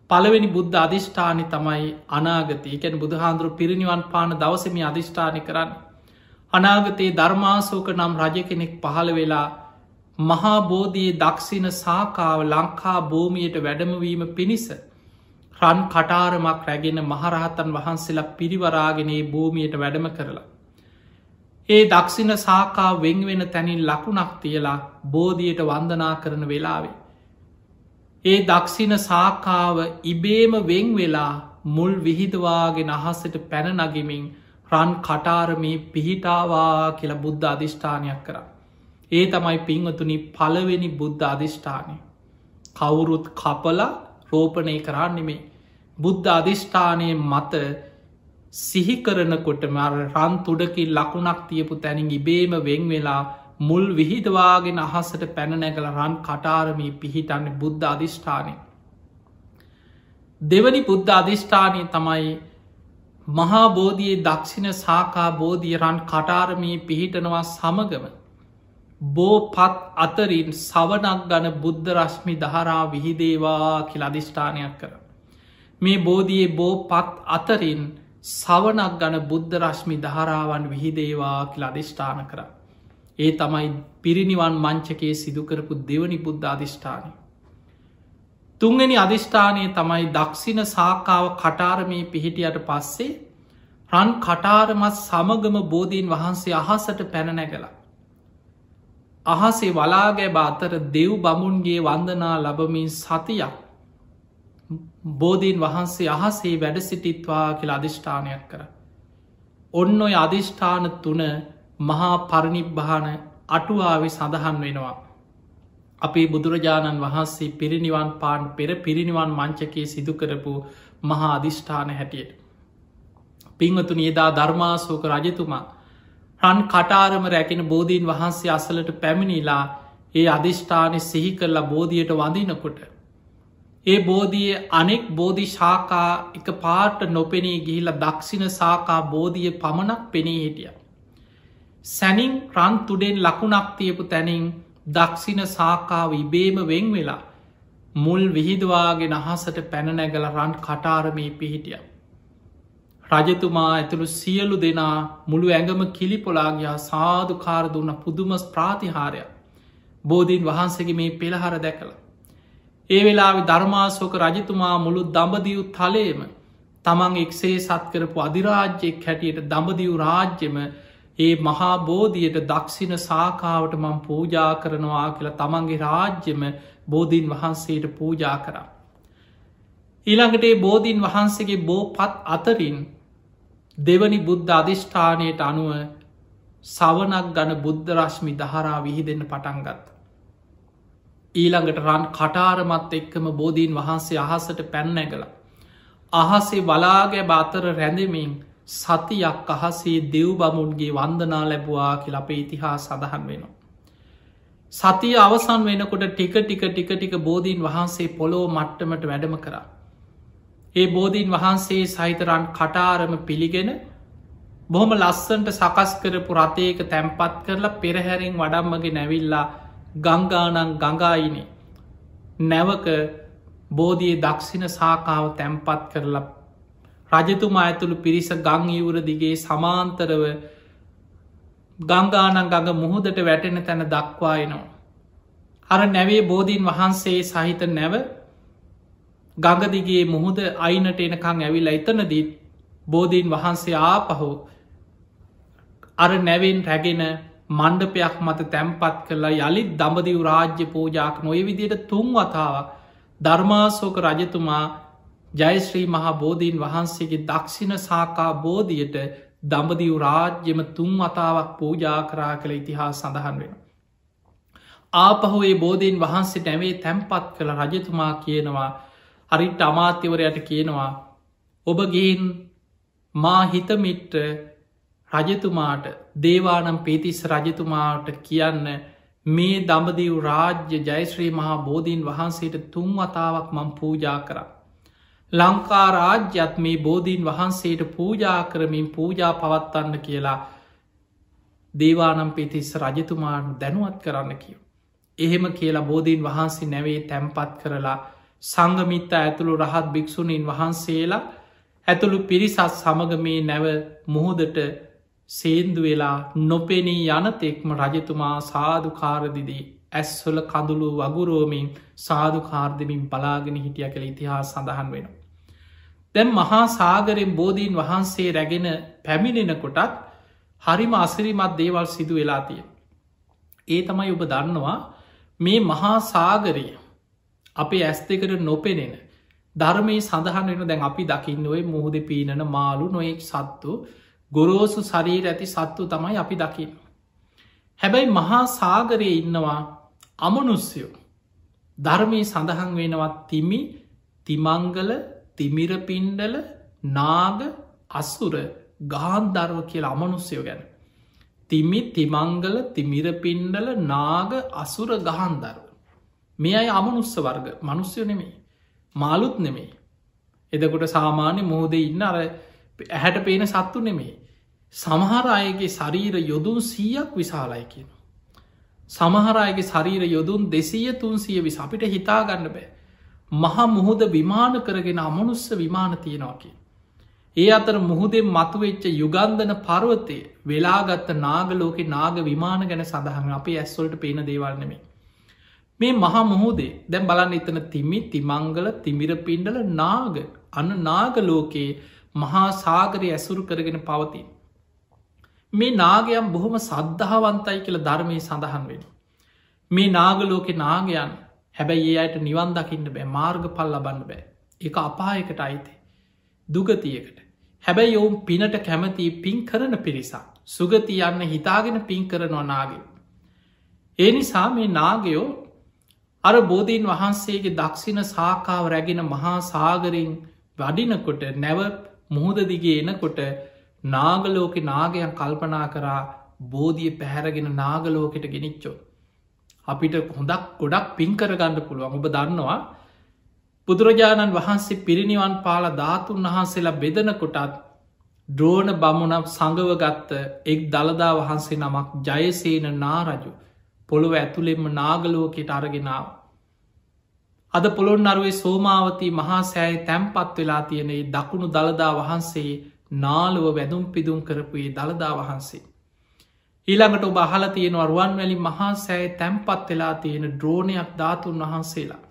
A: පළවෙනි බුද්ධ අධිෂ්ඨානි තමයි අනාගතය එකැන බුදුහාන්දුරු පිරිනිවන් පාන දවසම අධිෂ්ඨානය කරන්න. අනාගතයේ ධර්මාසෝක නම් රජ කෙනෙක් පහළ වෙලා මහාබෝධයේ දක්ෂින සාකාව ලංකා භූමියයට වැඩමවීම පිණිස රන් කටාරමක් රැගෙන මහරහතන් වහන්සේලා පිරිවරාගෙනේ භූමියයට වැඩම කරලා. ඒ දක්ෂින සාකා වෙංවෙන තැනින් ලකුණක් තියලා බෝධියයට වන්දනා කරන වෙලාවේ. ඒ දක්ෂින සාකාව ඉබේම වෙං වෙලා මුල් විහිදවාගෙන අහසට පැනනගමින් රන් කටාරමී පිහිටාවා කියලා බුද්ධ අධිෂ්ඨානයක් කර. ඒ තමයි පින්වතුනි පළවෙනි බුද්ධ අධිෂ්ඨානය. කවුරුත් කපල රෝපණය කරන්නෙමේ. බුද්ධ අධිෂ්ඨානය මත සිහිකරනකොට මර රන් තුඩකින් ලකුණක් තියපු තැනින් ඉබේම වෙං වෙලා මුල් විහිදවාගෙන අහසට පැනනැගල රන් කටාරමී පිහිටන්න බුද්ධ අධිෂ්ඨානය. දෙවනි බුද්ධ අධිෂ්ඨානය තමයි මහාබෝධයේ දක්ෂිණ සාකා බෝධිය රන් කටාරමී පිහිටනවා සමගම. බෝ පත් අතරින් සවනක් ගන බුද්ධ රශ්මි දහරා විහිදේවා කියල අධිෂ්ඨානයක් කර. මේ බෝධයේ බෝ පත් අතරින් සවනක් ගන බුද්ධ රශ්මි දහරාවන් විහිදේවා කියල අධිෂ්ඨාන කරා. ඒ තමයි පිරිනිවන් මංචකයේ සිදුකරපු දෙවනි බුද්ධ අධිෂ්ඨානය. තුංගනි අධිෂ්ඨානය තමයි දක්ෂින සාකාව කටාරමී පිහිටියට පස්සේ රන් කටාරමත් සමගම බෝධීන් වහන්සේ අහසට පැනනැගලා. අහසේ වලාගැබ අතර දෙව් බමුන්ගේ වන්දනා ලබමින් සතියක් බෝධීන් වහන්සේ අහසේ වැඩ සිටිත්වා කියල අධිෂ්ඨානයක් කර. ඔන්න ඔය අධිෂ්ඨාන තුන මහා පරණිබ්භාන අටුවාවේ සඳහන් වෙනවා. අපේ බුදුරජාණන් වහන්සේ පිරිනිවන් පාන් පෙර පිරිනිවන් මංචකයේ සිදුකරපු මහා අධිෂ්ඨාන හැටියට. පිංවතුන ඒදා ධර්මාසෝක රජතුමා රන් කටාරම රැකෙන බෝධීන් වහන්සේ අසලට පැමිණිලා ඒ අධිෂ්ඨානය සිහි කරලා බෝධියයට වඳනකොට. ඒ බෝධිය අනෙක් බෝධි ශාකා එක පාට නොපෙනී ගිහිලා දක්ෂිණ සාකා බෝධිය පමණක් පෙනී හිටිය. සැනින් රන් තුඩෙන් ලකුණක් තියපු තැනින් දක්ෂින සාකාව ඉබේම වෙං වෙලා මුල් විහිදවාගෙන අහසට පැනනැගල රන් කටාරමී පිහිටිය. රජතුමා ඇතුළු සියලු දෙනා මුළු ඇඟම කිලිපොලාගයා සාධකාර දුන්න පුදුමස් ප්‍රාතිහාරයක් බෝධීන් වහන්සගේ මේ පෙළහර දැකළ. ඒ වෙලා ධර්මාසෝක රජතුමා මුළු දඹදියු තලේම තමන් එක්සේ සත් කරපු අධිරාජ්‍යයෙක් හැටියට දඹදිව් රාජ්‍යම ඒ මහා බෝධියයට දක්ෂින සාකාවට මං පූජා කරනවා කියලා තමන්ගේ රාජ්‍යම බෝධීන් වහන්සේට පූජා කරා. ඊළඟට ඒ බෝධීන් වහන්සේගේ බෝ පත් අතරින් දෙවනි බුද්ධ අධිෂ්ඨානයට අනුව සවනක් ගන බුද්ධ රශ්මි දහරා විහිදෙන්න පටන්ගත්. ඊළඟට රන් කටාරමත් එක්කම බෝධීන් වහන්සේ අහසට පැන්නැගල. අහසේ වලාගේ බාතර රැඳමින් සතියක් අහසේ දෙව් බමුන්ගේ වන්දනා ලැබවා කියල අපේ ඉතිහා සඳහන් වෙනවා. සතිය අවසන් වෙනකොට ටික ටික ටික ටික බෝධීන් වහන්සේ පොලෝ මට්ටමට වැඩම කරා. ඒ බෝධීන් වහන්සේ සහිතරන් කටාරම පිළිගෙන බොහොම ලස්සන්ට සකස් කරපු රථයක තැම්පත් කරලා පෙරහැරෙන් වඩම්මගේ නැවිල්ලා ගංගානං ගඟායිනේ නැවක බෝධයේ දක්ෂින සාකාව තැම්පත් කරලා රජතුමා ඇතුළු පිරිස ගං ඉවුර දිගේ සමාන්තරව ගංගානන් ගඟ මුහුදට වැටෙන තැන දක්වායනවා. අර නැවේ බෝධීන් වහන්සේ සහිත නැව ගඟදිගේ මුහුද අයිනට එනකං ඇවිල්ලා එතනදීත් බෝධීන් වහන්සේ ආපහු අර නැවෙන් රැගෙන මණ්ඩපයක් මත තැම්පත් කරලා යළිත් දඹදිව රාජ්‍ය පූජාක් නොය විදියට තුන් වතාවක් ධර්මාසෝක රජතුමා ජයශ්‍රී මහා බෝධීන් වහන්සේගේ දක්ෂිණ සාකා බෝධියට දඹදිව් රාජ්‍යම තුන් වතාවක් පූජා කරා කළ ඉතිහා සඳහන් වෙන. ආපහුේ බෝධීන් වහන්සේ නැවේ තැම්පත් කළ රජතුමා කියනවා අරිට අමාත්‍යවරයට කියනවා ඔබගේන් මා හිතමිට්ට රජතුමාට දේවානම් පේතිස් රජතුමාට කියන්න මේ දඹදිව් රාජ්‍ය ජයශ්‍රී මහා බෝධීන් වහන්සේට තුන් වතාවක් මං පූජා කර. ලංකා රාජ්‍යත් මේ බෝධීන් වහන්සේට පූජා කරමින් පූජා පවත්වන්න කියලා දේවානම් පිතිස්ස රජතුමාන් දැනුවත් කරන්න කියව. එහෙම කියලා බෝධීන් වහන්සේ නැවේ තැම්පත් කරලා සංගමිත්ත ඇතුළු රහත් භික්‍ෂුණීන් වහන්සේලා ඇතුළු පිරිසත් සමග මේ නැව මුහොදට සේන්දු වෙලා නොපෙනී යනතෙක්ම රජතුමා සාධකාරදිදී ඇස්වල කඳුළු වගුරෝමින් සාධකාර්දමින් බලාගෙන හිටිය කළ ඉතිහා සඳහන් වෙන. දැම් මහා සාගරෙන් බෝධීන් වහන්සේ රැගෙන පැමිණෙන කොටත් හරිම අසිරිමත් දේවල් සිදු වෙලා තිය. ඒ තමයි ඔබ දන්නවා මේ මහා සාගරය අපේ ඇස් දෙකට නොපෙනෙන ධර්මයේ සඳහන් වෙන දැන් අපි දකින්නවේ මුහුද පීනන මාලු නොයෙක් සත්තු ගොරෝසු ශරීර ඇති සත්තු තමයි අපි දකින්න. හැබැයි මහා සාගරය ඉන්නවා අමනුස්යෝ ධර්මී සඳහන් වෙනවත් තිමි තිමංගල තිමිරපින්ඩල නාග අස්සුර ගාන්ධර්ව කියලා අමනුස්යෝ ගැන. තිමි තිමංගල තිමිරපින්ඩල නාග අසුර ගහන්දර්ව. මේ අයි අමනුස්ස වර්ග මනුස්්‍යය නෙමේ මාලුත් නෙමේ. එදකොට සාමාන්‍ය මෝද ඉන්න අර ඇහැට පේන සත්තු නෙමේ. සමහර අයගේ ශරීර යොදුන් සීයක් විශාලයි කියන. සමහරයගේ ශරීර යොදුන් දෙසීය තුන්සිය විස අපිට හිතාගන්න බෑ. මහා මුහුද විමාන කරගෙන අමනුස්ස විමාන තියෙනවාකි. ඒ අතර මුහුදෙන් මතුවෙච්ච යුගන්ධන පර්වතය වෙලාගත්ත නාගලෝක නාග විමාන ගැන සඳහන් අපේ ඇස්වොල්ට පේන දේවල්නෙමේ. මේ මහා මුහුදේ දැම් බලන්න එතන තිමි තිමංගල තිමිර පින්ඩල නාග අන්න නාගලෝකයේ මහා සාගරය ඇසුරු කරගෙන පවතින්. මේ නාගයම් බොහොම සද්ධාවන්තයි කියල ධර්මය සඳහන් වෙන. මේ නාගලෝකෙ නාගයන් හැබැයි ඒ අයට නිවන් දකින්න බෑ මාර්ග පල් ලබන්න බෑ එක අපායකට අයිතේ. දුගතියකට. හැබැයි ඔවුන් පිනට කැමති පින් කරන පිරිසා. සුගති යන්න හිතාගෙන පින් කරනවා නාගේ. ඒ නිසා මේ නාගයෝ අර බෝධීන් වහන්සේගේ දක්ෂින සාකාව රැගෙන මහා සාගරින් වඩිනකොට නැව මුහුද දිගේ එනකොට නාගලෝක නාගයන් කල්පනා කරා බෝධිය පැහැරගෙන නාගලෝකෙට ගෙනනිච්චෝ. අපිට හොඳක් ගොඩක් පින් කරගන්න පුළුවන් ඔබ දන්නවා බුදුරජාණන් වහන්සේ පිරිනිවන් පාල ධාතුන් වහන්සේලා බෙදනකොටත් ද්‍රෝණ බමුණක් සඟවගත්ත එක් දළදා වහන්සේ නමක් ජයසේන නාරජු පොළොව ඇතුළෙෙම නාගලෝකෙට අරගෙනාව. අද පොළොන් අරුවේ සෝමාවතී මහා සෑයි තැම්පත් වෙලා තියනේ දකුණු දළදා වහන්සේ නාලුව වැදුම් පිදුම් කරපුයේ දළදා වහන්සේ. ඊළඟට ඔබ අහල තියෙන අරුවන් වැලි මහා සෑය තැම්පත් වෙලා තියෙන ද්‍රෝණයක් ධාතුන් වහන්සේලා.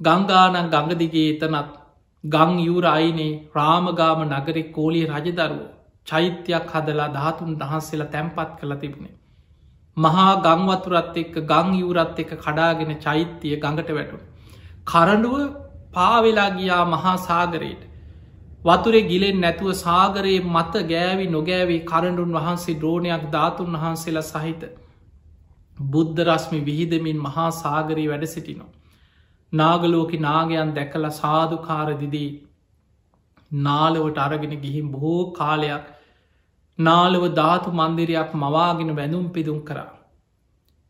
A: ගංගානන් ගඟදිගේ එතනත් ගං යුරයිනේ රාමගාම නගරෙ කෝලිය රජදරුව චෛත්‍යයක් හදලා ධාතුන් දහන්සේලා තැම්පත් කළ තිබුණේ. මහා ගංවතුරත් එක්ක ගං යුරත් එක කඩාගෙන චෛත්‍යය ගඟට වැටු. කරඩුව පාවෙලා ගියා මහා සාගරයට. වතුරේ ගිලෙන් නැතුව සාගරයේ මත ගෑවි නොගෑවී කරඩුන් වහන්සේ ද්‍රෝණයක් ධාතුන් වහන්සේලා සහිත. බුද්ධ රශ්මි විහිදමින් මහා සාගරී වැඩ සිටිනවා. නාගලෝක නාගයන් දැකල සාධකාරදිදී නාලවට අරගෙන ගිහිම් බොහෝ කාලයක් නාලව ධාතු මන්දිරයක් මවාගෙන වැඳුම් පිදුම් කරා.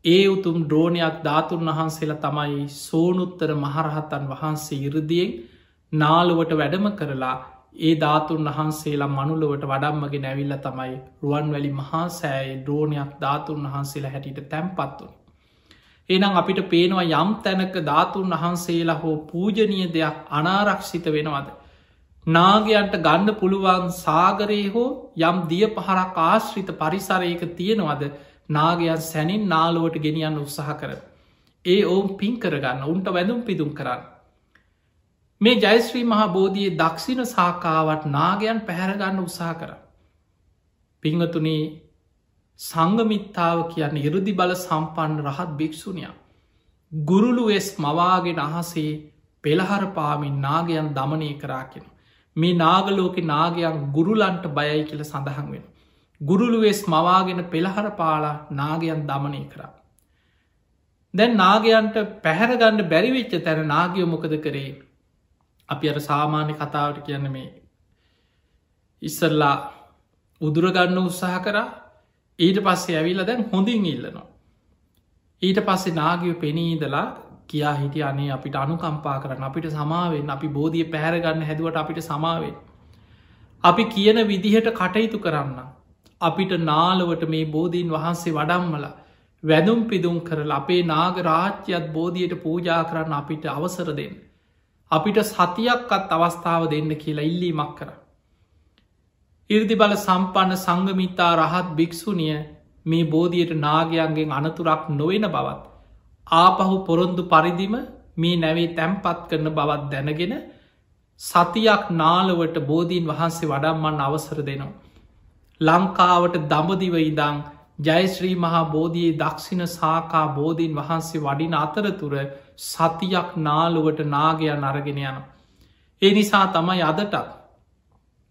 A: ඒ උතුම් ද්‍රෝණයක් ධාතුන් වහන්සේලා තමයි සෝනුත්තර මහරහත්තන් වහන්සේ ඉරදියෙන් නාලුවට වැඩම කරලා ඒ ධාතුන් වහන්සේලා මනුලොවට වඩම්මගේ නැවිල්ල තමයි රුවන්වැලි මහා සෑය ද්‍රෝණයක් ධාතුන් වහන්සේලා හැටියට තැන්පත්වන. එනම් අපිට පේනවා යම් තැනක ධාතුන් වහන්සේලා හෝ පූජනය දෙයක් අනාරක්ෂිත වෙනවද. නාගයන්ට ගන්න පුළුවන් සාගරයේ හෝ යම් දිය පහරක් ආශ්‍රිත පරිසරයක තියෙනවද නාගයන් සැනින් නාලුවට ගෙනියන්න උත්සාහ කර. ඒ ඔවුන් පින් කරගන්න උන්ට වැඳුම් පිදුම් කරන්න. මේ ජයිස්ශ්‍රී මහා බෝධියයේ දක්ෂිණ සාකාවට නාගයන් පැහැරගන්න උත්සා කර. පිංහතුනේ සංගමිත්තාව කියන්න ඉරුදි බල සම්පන්න රහත් භික්‍ෂුණයක්. ගුරුලු වෙස් මවාගෙන අහසේ පෙළහර පාමින් නාගයන් දමනය කරාකෙන. මේ නාගලෝක නාගයන් ගුරුලන්ට බයයි කියල සඳහන් වෙන. ගුරුළුවෙස් මවාගෙන පෙළහර පාලා නාගයන් දමනය කරා. දැන් නාගයන්ට පැහැරගණ්ඩ බැරිවෙච්ච තැන නාගියෝ මොකද කරේ අපි අර සාමාන්‍ය කතාවට කියන්න මේ ඉස්සල්ලා උදුරගන්න උත්සාහ කරා ඊට පස්සේ ඇවිල්ල දැන් හොඳින් ඉල්ලනවා. ඊට පස්සේ නාගව පෙනීදලා කියා හිටිය අනේ අපිට අනුකම්පා කරන්න අපිට සමාවෙන් අපි බෝධිය පැහරගන්න හැදුවට අපිට සමාවෙන්. අපි කියන විදිහට කටයුතු කරන්න. අපිට නාලවට මේ බෝධීන් වහන්සේ වඩම්මල වැදුම් පිදුම් කරල අපේ නාග රාජ්‍යත් බෝධියයට පූජා කරන්න අපිට අවසර දෙන්න. අපිට සතියක්කත් අවස්ථාව දෙන්න කියලා ඉල්ලීමක් කර. ඉර්දි බල සම්පන්න සංගමිතා රහත් භික්‍ෂුනිය මේ බෝධියට නාගයන්ගෙන් අනතුරක් නොවෙන බවත්. ආපහු පොරොන්දු පරිදිම මේ නැවේ තැම්පත් කරන බවත් දැනගෙන සතියක් නාලවට බෝධීන් වහන්සේ වඩම්මන් අවසර දෙනවා. ලංකාවට දඹදිව ඉදං ජයශ්‍රී මහා බෝධයේ දක්ෂිණ සාකා බෝධීන් වහන්සේ වඩින අතරතුර සතියක් නාලුවට නාගයන් අරගෙන යන. ඒ නිසා තමයි අදටත්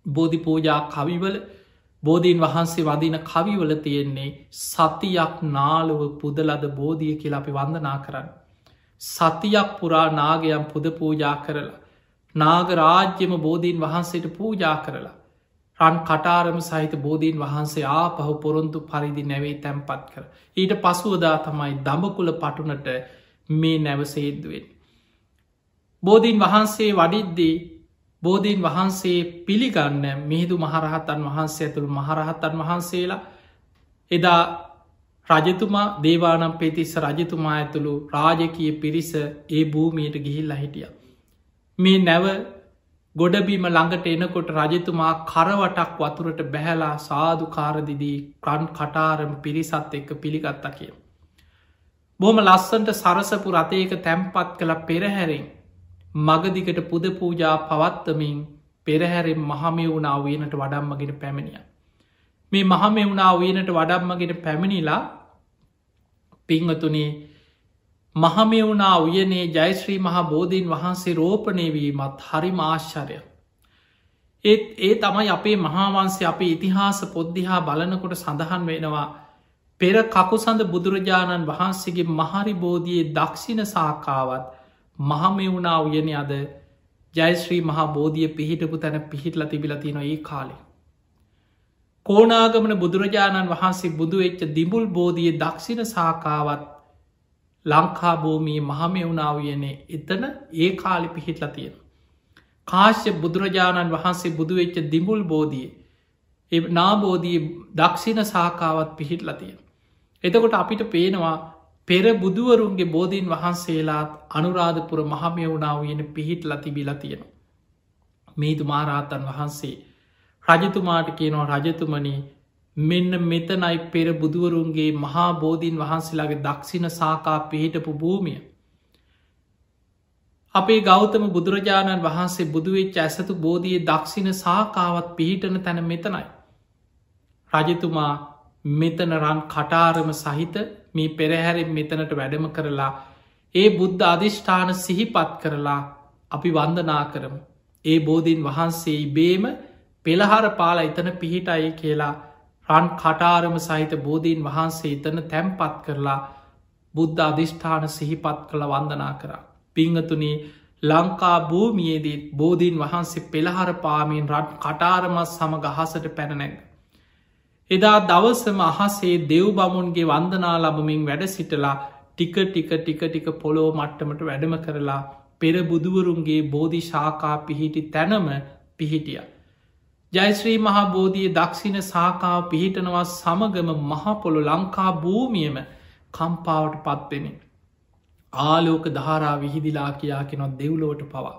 A: බෝධි පූජා කවිවල බෝධීන් වහන්සේ වදින කවිවල තියෙන්නේ සතියක් නාලුව පුදලද බෝධිය කියලා අපි වන්දනා කරන්න. සතියක් පුරා නාගයම් පුද පූජා කරලා. නාග රාජ්‍යම බෝධීන් වහන්සේට පූජා කරලා. රන් කටාරම සහිත බෝධීන් වහන්සේ ආපහු පොරොන්තු පරිදි නැවේ තැන්පත් කර. ඊට පසුවදා තමයි දඹකුල පටුනට මේ නැවසේද්දුවෙන්. බෝධීන් වහන්සේ වඩිද්දී බෝධීන් වහන්සේ පිළිගන්න මිහිදු මහරහතන් වහන්සේ ඇතුළු මහරහතන් වහන්සේලා එදා රජතුමා දේවානම් පෙතිස්ස රජතුමා ඇතුළු රාජකය පිරිස ඒ භූමියයට ගිහිල්ල හිටිය. මේ නැව ගොඩබීම ළඟට එනකොට රජතුමා කරවටක් වතුරට බැහැලා සාධු කාරදිදී ක්‍රන් කටාරම පිරිසත් එක්ක පිළිගත්තා කිය. බොහම ලස්සන්ට සරසපු රතයක තැම්පත් කළ පෙරහැරෙන් මගදිකට පුද පූජා පවත්තමින් පෙරහැරෙන් මහමෙවුණා වයනට වඩම්මගෙන පැමිණිය. මේ මහමෙවුණා වයනට වඩම්මගෙන පැමිණිලා පිංහතුනේ මහමෙවුණා උයනේ ජයශ්‍රී මහා බෝධීන් වහන්සේ රෝපණය වීමත් හරි මාශ්චරය. ඒත් ඒ තමයි අපේ මහාවන්සේ අපේ ඉතිහාස පොද්ධිහා බලනකොට සඳහන් වෙනවා පෙර කකුසඳ බුදුරජාණන් වහන්සේගේ මහරි බෝධියයේ දක්ෂිණ සාකාවත් මහමෙවුණා උයන අද ජයශ්‍රී මහා බෝධිය පිහිටපු තැන පිහිටල තිබිලතින ඒ කාලේ. කෝනාගමන බුදුරජාණන් වහන්සේ බුදුවෙච්ච දිමුල් බෝධිය දක්ෂිණ සාකාවත් ලංකා භූමී මහමෙවුණාවයනේ එතන ඒ කාලි පිහිටල තියෙන. කාශ්‍ය බුදුරජාණන් වහන්සේ බුදුවෙච්ච දිමුල් බෝධිය එ නාබෝධී දක්ෂිණ සාකාවත් පිහිටල තියෙන. එතකොට අපිට පේනවා පෙර බුදුවරුන්ගේ බෝධීන් වහන්සේලාත් අනුරාධපුර මහමයවුණාව වන පිහිට ලතිබිල තියෙන. මේතු මාරාතන් වහන්සේ රජතුමාට කියනවා රජතුමනි මෙන්න මෙතනයි පෙර බුදුවරුන්ගේ මහා බෝධීන් වහන්සේලාගේ දක්ෂිණ සාකා පිහිටපු භූමිය. අපේ ගෞතම බුදුරජාණන් වහන්සේ බුදුවෙච් ඇසතු බෝධිය දක්ෂිණ සාකාවත් පිහිටන තැන මෙතනයි. රජතුමා මෙතන රන් කටාරම සහිත මේ පෙරහැරෙන් මෙතනට වැඩම කරලා ඒ බුද්ධ අධිෂ්ඨාන සිහිපත් කරලා අපි වන්දනා කරමු. ඒ බෝධීන් වහන්සේ බේම පෙළහර පාල එතන පිහිටයි කියලා රන් කටාරම සහිත බෝධීන් වහන්සේ එතන තැම්පත් කරලා බුද්ධ අධිෂ්ඨාන සිහිපත් කළ වන්දනා කරා. පිංහතුනේ ලංකා භූමියේදී බෝධීන් වහන්සේ පෙළහර පාමීන් රට් කටාරමත් සම ගහසට පැනනැග. එදා දවසම අහසේ දෙව් බමුන්ගේ වන්දනා ලබමින් වැඩ සිටලා ටික ටික ටික ටික පොලෝ මට්ටමට වැඩම කරලා පෙර බුදුවරුන්ගේ බෝධි ශාකා පිහිටි තැනම පිහිටිය. ජයිශ්‍රී මහා බෝධිය දක්ෂිණ සාකාව පිහිටනවා සමගම මහපොළො ලංකා භූමියම කම්පාවට පත්වෙන. ආලෝක ධාරා විහිදිලා කියා කෙනොත් දෙව්ලෝට පවා.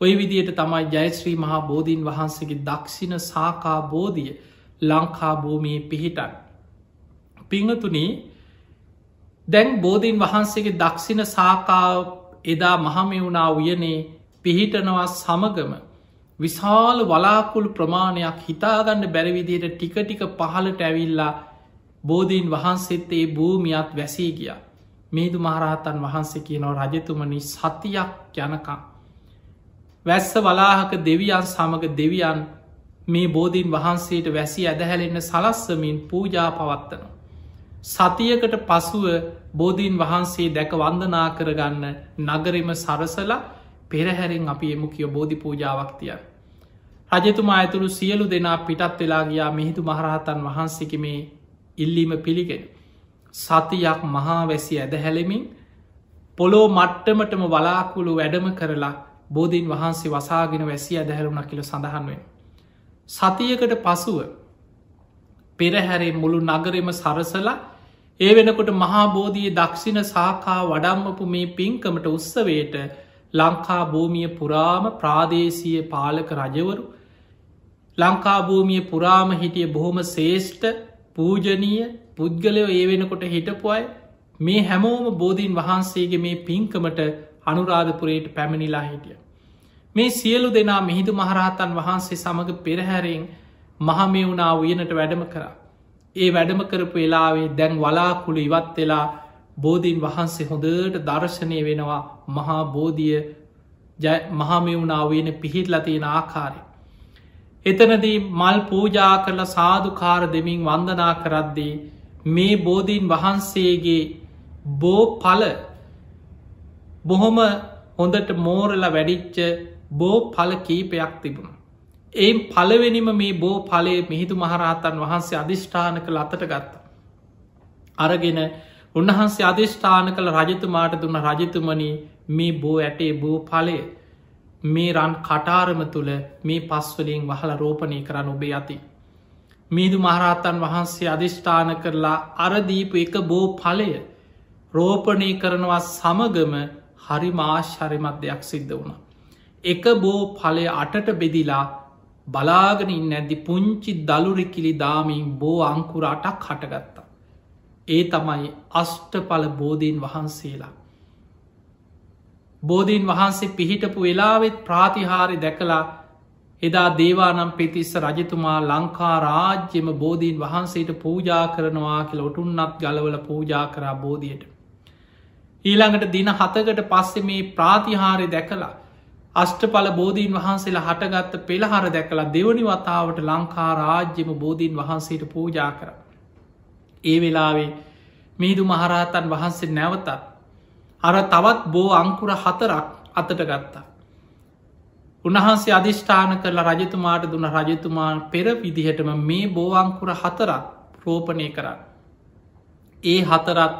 A: ඔය විදියට තමයි ජයශ්‍රී මහා බෝධීන් වහන්සේගේ දක්ෂිණ සාකා බෝධිය ලංකා භූමී පිහිටන්. පිංහතුනී දැන් බෝධීන් වහන්සේගේ දක්ෂිණ සාකාව එදා මහමෙවුණා උයනේ පිහිටනවා සමගම විශාල වලාකුළු ප්‍රමාණයක් හිතාගන්න බැරිවිදියට ටික ටික පහලට ඇවිල්ලා බෝධීන් වහන්සෙත් ඒ භූමියත් වැසී ගිය. මේදු මහරහතන් වහන්සේ කියනෝ රජතුමනි සතියක් යනකම්. වැස්ස වලාහක දෙවියන් සමඟ දෙවියන් මේ බෝධීන් වහන්සේට වැසි ඇදහැලෙන්න සලස්සමින් පූජා පවත්තනවා. සතියකට පසුව බෝධීන් වහන්සේ දැක වන්දනා කරගන්න නගරම සරසලා පෙරහැරෙන් අපි එමු කියෝ බෝධි පූජාවක්තිය. රජතුමා ඇතුළු සියලු දෙනා පිටත් වෙලා ගියා මිහිතු මහරහතන් වහන්සේක මේ ඉල්ලීම පිළිගෙන. සතියක් මහා වැසි ඇද හැලෙමින් පොලෝ මට්ටමටම වලාකුළු වැඩම කරලා බෝධීන් වහන්සේ වසාගෙන වැසි ඇදහැරුණ කියල සඳහන්වෙන්. සතියකට පසුව පෙරහැරේ මුළු නගරෙම සරසලා ඒ වෙනකොට මහාබෝධී දක්ෂිණ සාකා වඩම්මපු මේ පින්කමට උත්සවයට ලංකා භූමිය පුරාම ප්‍රාදේශීය පාලක රජවරු ලංකාභූමිය පුරාම හිටිය බොහොම ශේෂ්ඨ පූජනීය පුද්ගලයෝ ඒ වෙනකොට හිටපු අයි මේ හැමෝම බෝධීන් වහන්සේගේ මේ පින්කමට අනුරාධපුරයට පැමිණිලා හිටිය. මේ සියලු දෙනා මිහිදු මහරහතන් වහන්සේ සමඟ පෙරහැරෙන් මහමෙවුනා උයනට වැඩම කරා. ඒ වැඩම කරපු වෙලාවේ දැන් වලාකුළු ඉවත් වෙලා බෝධීන් වහන්සේ හොඳට දර්ශනය වෙනවා මහා බෝධිය මහමෙවුනා වයන පිහිටලතියෙන ආකාරය. එතනදී මල් පූජා කරලා සාධකාර දෙමින් වන්දනා කරද්දී මේ බෝධීන් වහන්සේගේ බෝ පල බොහොම හොඳට මෝරල වැඩිච්ච බෝ පල කීපයක් තිබුණ. ඒ පලවෙනිම මේ බෝ පලේ මිහිදු මහරහතන් වහන්සේ අධිෂ්ඨාන කළ අතට ගත්ත. අරගෙන උන්වහන්සේ අධිෂ්ඨාන කළ රජතුමාට දුන්න රජතුමනි මේ බෝ ඇටේ බෝ පලය මේ රන් කටාරම තුළ මේ පස්වලින් වහල රෝපණය කරන්න ඔබේ ඇති. මීදු මහරහත්තන් වහන්සේ අධිෂ්ඨාන කරලා අරදීපු එක බෝ පලය රෝපණය කරනවා සමගම හරි මාශ්හරිමත් දෙයක් සිද්ධ වුණ. එක බෝ පලය අටට බෙදිලා බලාගෙනින් ඇදදි පුංචි දළුරිකිලි දාමින් බෝ අංකුර අටක් හටගත්තා. ඒ තමයි අෂ්ටඵල බෝධීන් වහන්සේලා. බෝධීන් වහන්සේ පිහිටපු වෙලාවෙත් ප්‍රාතිහාරි දැකලා එදා දේවානම් පෙතිස්ස රජතුමා ලංකා රාජ්‍යම බෝධීන් වහන්සේට පූජා කරනවා කියල ඔටුන්නත් ගලවල පූජා කරා බෝධියට. ඊළඟට දින හතකට පස්සෙ මේ ප්‍රාතිහාරය දැකලා අෂ්ටපල බෝධීන් වහන්සේලා හටගත්ත පෙළහර දැකලා දෙවනි වතාවට ලංකා රාජ්‍යම බෝධීන් වහන්සේට පූජා කර. ඒ වෙලාවේ මීදු මහරහතන් වහන්සේ නැවතත් අර තවත් බෝ අංකුර හතරක් අතට ගත්තා. උන්වහන්සේ අධිෂ්ඨාන කරලා රජතුමාට දුන්න රජතුමාන් පෙර විදිහටම මේ බෝවංකුර හතරක් රෝපණය කරන්න. ඒ හතරත්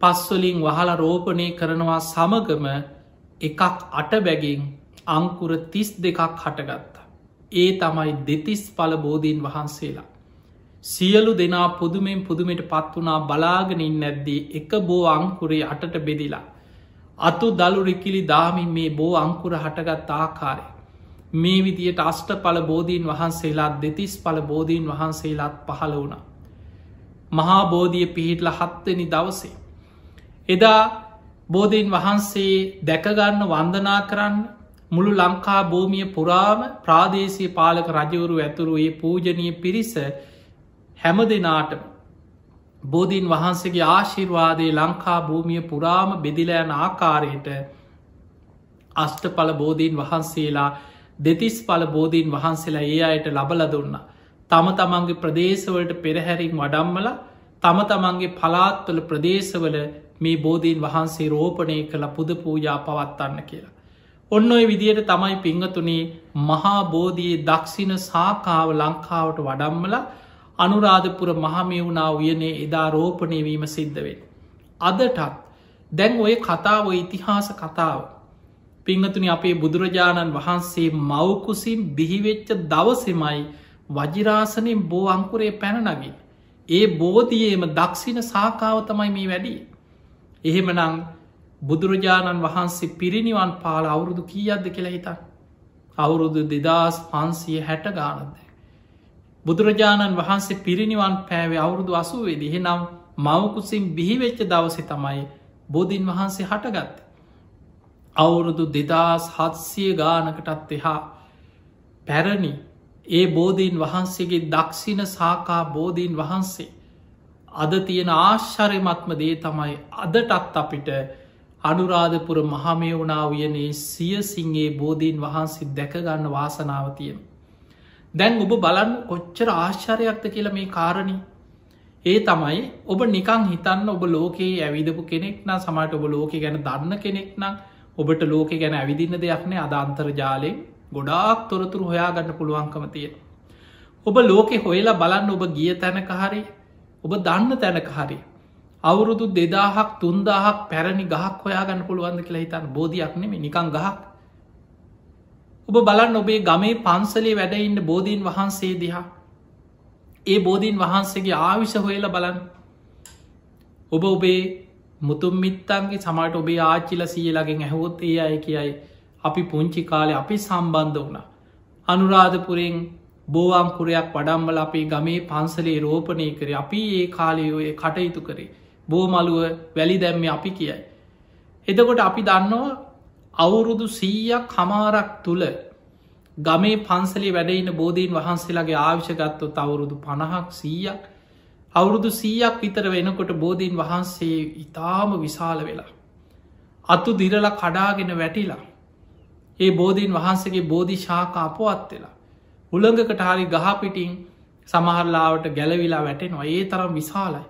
A: පස්වලින් වහල රෝපණය කරනවා සමගම එකක් අට බැගින් අංකුර තිස් දෙකක් හටගත්තා. ඒ තමයි දෙතිස් පල බෝධීන් වහන්සේලා. සියලු දෙනා පුදුමෙන් පුදුමට පත් වනා බලාගෙනින් නැද්දී එක බෝ අංකුරේ අටට බෙදිලා. අතු දළු රිකිලි දාමින් මේ බෝ අංකුර හටගත් ආකාරය. මේ විදියට අෂ්ට පල බෝධීන් වහන්සේලාත් දෙතිස් පල බෝධීන් වහන්සේලාත් පහළ වුණ. මහා බෝධිය පිහිටල හත්වනි දවසේ. එදා බෝධීන් වහන්සේ දැකගන්න වන්දනා කරන්න මුළු ලංකා භූමිය පුරාම ප්‍රාදේශය පාලක රජවරු ඇතුරු ඒ පූජනය පිරිස හැම දෙනාටම බෝධීන් වහන්සේගේ ආශිර්වාදය ලංකා භූමිය පුරාම බෙදිලෑන ආකාරයට අෂ්ටඵල බෝධීන් වහන්සේලා දෙතිස් පල බෝධීන් වහන්සේලා ඒ අයට ලබල දුන්න. තම තමන්ගේ ප්‍රදේශවලට පෙරහැරින් වඩම්මල තම තමන්ගේ පලාත්වල ප්‍රදේශවල මේ බෝධීන් වහන්සේ රෝපණය කළ පුද පූජා පවත්වන්න කියලා. ඔන්න ඔය විදියට තමයි පිංහතුනේ මහා බෝධයේ දක්ෂින සාකාව ලංකාවට වඩම්මලා අනුරාධපුර මහමෙවුණා උයනේ එදා රෝපණයවීම සිද්ධවෙන්. අදටත් දැන් ඔය කතාව ඉතිහාස කතාව. පිංහතුනි අපේ බුදුරජාණන් වහන්සේ මවකුසින් බිහිවෙච්ච දවසෙමයි වජිරාසනයෙන් බෝ අංකුරේ පැනනගින්. ඒ බෝධියේම දක්ෂින සාකාව තමයි මේ වැඩි. එහෙමනං බුදුරජාණන් වහන්සේ පිරිනිවන් පාල අවුරුදු කීයද්ද කියලා හිතන්. අවුරුදු දෙදස් පන්සිය හැට ගානද. බුදුරජාණන් වහන්සේ පිරිනිවන් පෑවේ අවුරුදු අසුවේ දිහෙනම් මවකුසින් බිහිවෙච්ච දවසෙ තමයි බෝධීන් වහන්සේ හටගත්ත. අවුරුදු දෙදස් හත්සිය ගානකටත් එහා පැරණි ඒ බෝධීන් වහන්සේගේ දක්ෂින සාකා බෝධීන් වහන්සේ අද තියෙන ආශ්චරයමත්ම දේ තමයි අදටත් අපිට අනුරාධපුර මහමයවුණා වයනේ සියසිංගේ බෝධීන් වහන්සේ දැකගන්න වාසනාවතියෙන්. දැන් ඔබ බලන්න කොච්චර ආශ්චරයක්ද කියල මේ කාරණී ඒ තමයි ඔබ නිකං හිතන්න ඔබ ලෝකයේ ඇවිදපු කෙනෙක් නම් සමට ඔබ ලෝක ගැන දන්න කෙනෙක් නම් ඔබට ලෝක ගැන ඇවිදින්න දෙයක්නේ අදාන්තර ජාලයෙන් ගොඩාක් තොරතුරු හොයාගන්න පුළුවන්කම තියෙන. ඔබ ලෝකෙ හොයලා බලන්න ඔබ ගිය තැනක හරි ඔබ දන්න තැනක හරි අවුරුදු දෙදාහක් තුන්දාහක් පැරණි ගහක් හොයාගන්න පුළුවන්ද කියලා හිතන්න බෝධයක් නෙම නිකං ගහක්. ඔබ බලන්න ඔබේ ගමේ පන්සලේ වැඩඉන්න බෝධීන් වහන්සේ දිහා. ඒ බෝධීන් වහන්සේගේ ආවිෂ හොයල බලන්න. ඔබ ඔබේ මුතුම් මිත්තන්ගේ සමට ඔබේ ආච්චිල සියලගෙන් ඇහොත් ඒ අය කියයි අපි පුංචි කාලෙ අපි සම්බන්ධ වුණ. අනුරාධපුරෙන් බෝවංකුරයක් වඩම්බල අපේ ගමේ පන්සලේ රෝපණය කර අපි ඒ කාලයෝය කටයුතු කරේ බෝමලුව වැලි දැම්ම අපි කියයි. එදකොට අපි දන්නවා අවුරුදු සීයක් හමාරක් තුළ ගමේ පන්සලි වැඩයින්න බෝධීන් වහන්සේලාගේ ආවිශගත්තු අවුරුදු පණහක් සීයක් අවුරුදු සීයක් විතර වෙනකොට බෝධීන් වහන්සේ ඉතාම විශාල වෙලා. අත්තු දිරල කඩාගෙන වැටිලා. ඒ බෝධීන් වහන්සගේ බෝධි ශාක අපොත් වෙලා. උළඟකට හරි ගහපිටිං සමහරලාවට ගැලවිලා වැටෙනවා ඒ තරම් විශාලයි.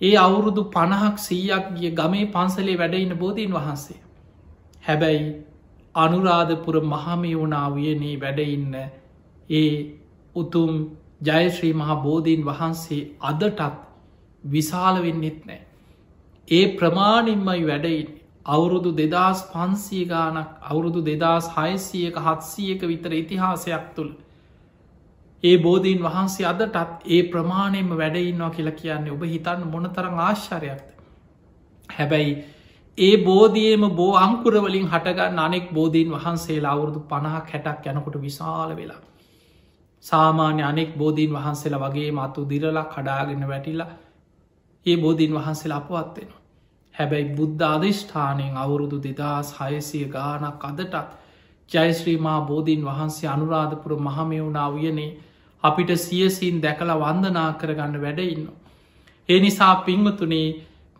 A: ඒ අවුරුදු පණහක් සීයක් ගිය ගමේ පන්සලේ වැඩඉන්න බෝධීන් වහන්සේ. හැබැයි අනුරාධපුර මහමයවුණා වයනේ වැඩඉන්න ඒ උතුම් ජයශ්‍රී මහා බෝධීන් වහන්සේ අදටත් විශාල වෙන්නෙත් නෑ. ඒ ප්‍රමාණින්මයි වැඩයින් අවුරුදු දෙදස් පන්සිය ගානක් අවුරුදු දෙදස් හයසියක හත්සියක විතර ඉතිහාසයක් තුළ ඒ බෝධීන් වහන්සේ අදටත් ඒ ප්‍රමාණයම වැඩඉන්නවා කියලා කියන්නේ ඔබ හිතන්න මොනතරං ආශ්චරයක්ද. හැබැයි ඒ බෝධියම බෝ අංකුරවලින් හටගන්න අනෙක් බෝධීන් වහන්සේලා අවුරුදු පණහක් හැටක් යනකොට විශාල වෙලා. සාමාන්‍ය අනෙක් බෝධීන් වහන්සේලා වගේ මතු දිරලා කඩාගෙන වැටිලා ඒ බෝධීන් වහන්සේලා අපවත්වෙන. හැබැයි බුද්ධ අධිෂ්ඨානයෙන් අවුරුදු දෙදස් හයසිය ගානක් අදටත් ජයශ්‍රීමා බෝධීන් වහන්සේ අනුරාධපුර මහමයවුණා වයනේ අපිට සියසින් දැකලා වන්දනා කරගන්න වැඩඉන්න. ඒ නිසා පිංවතුනේ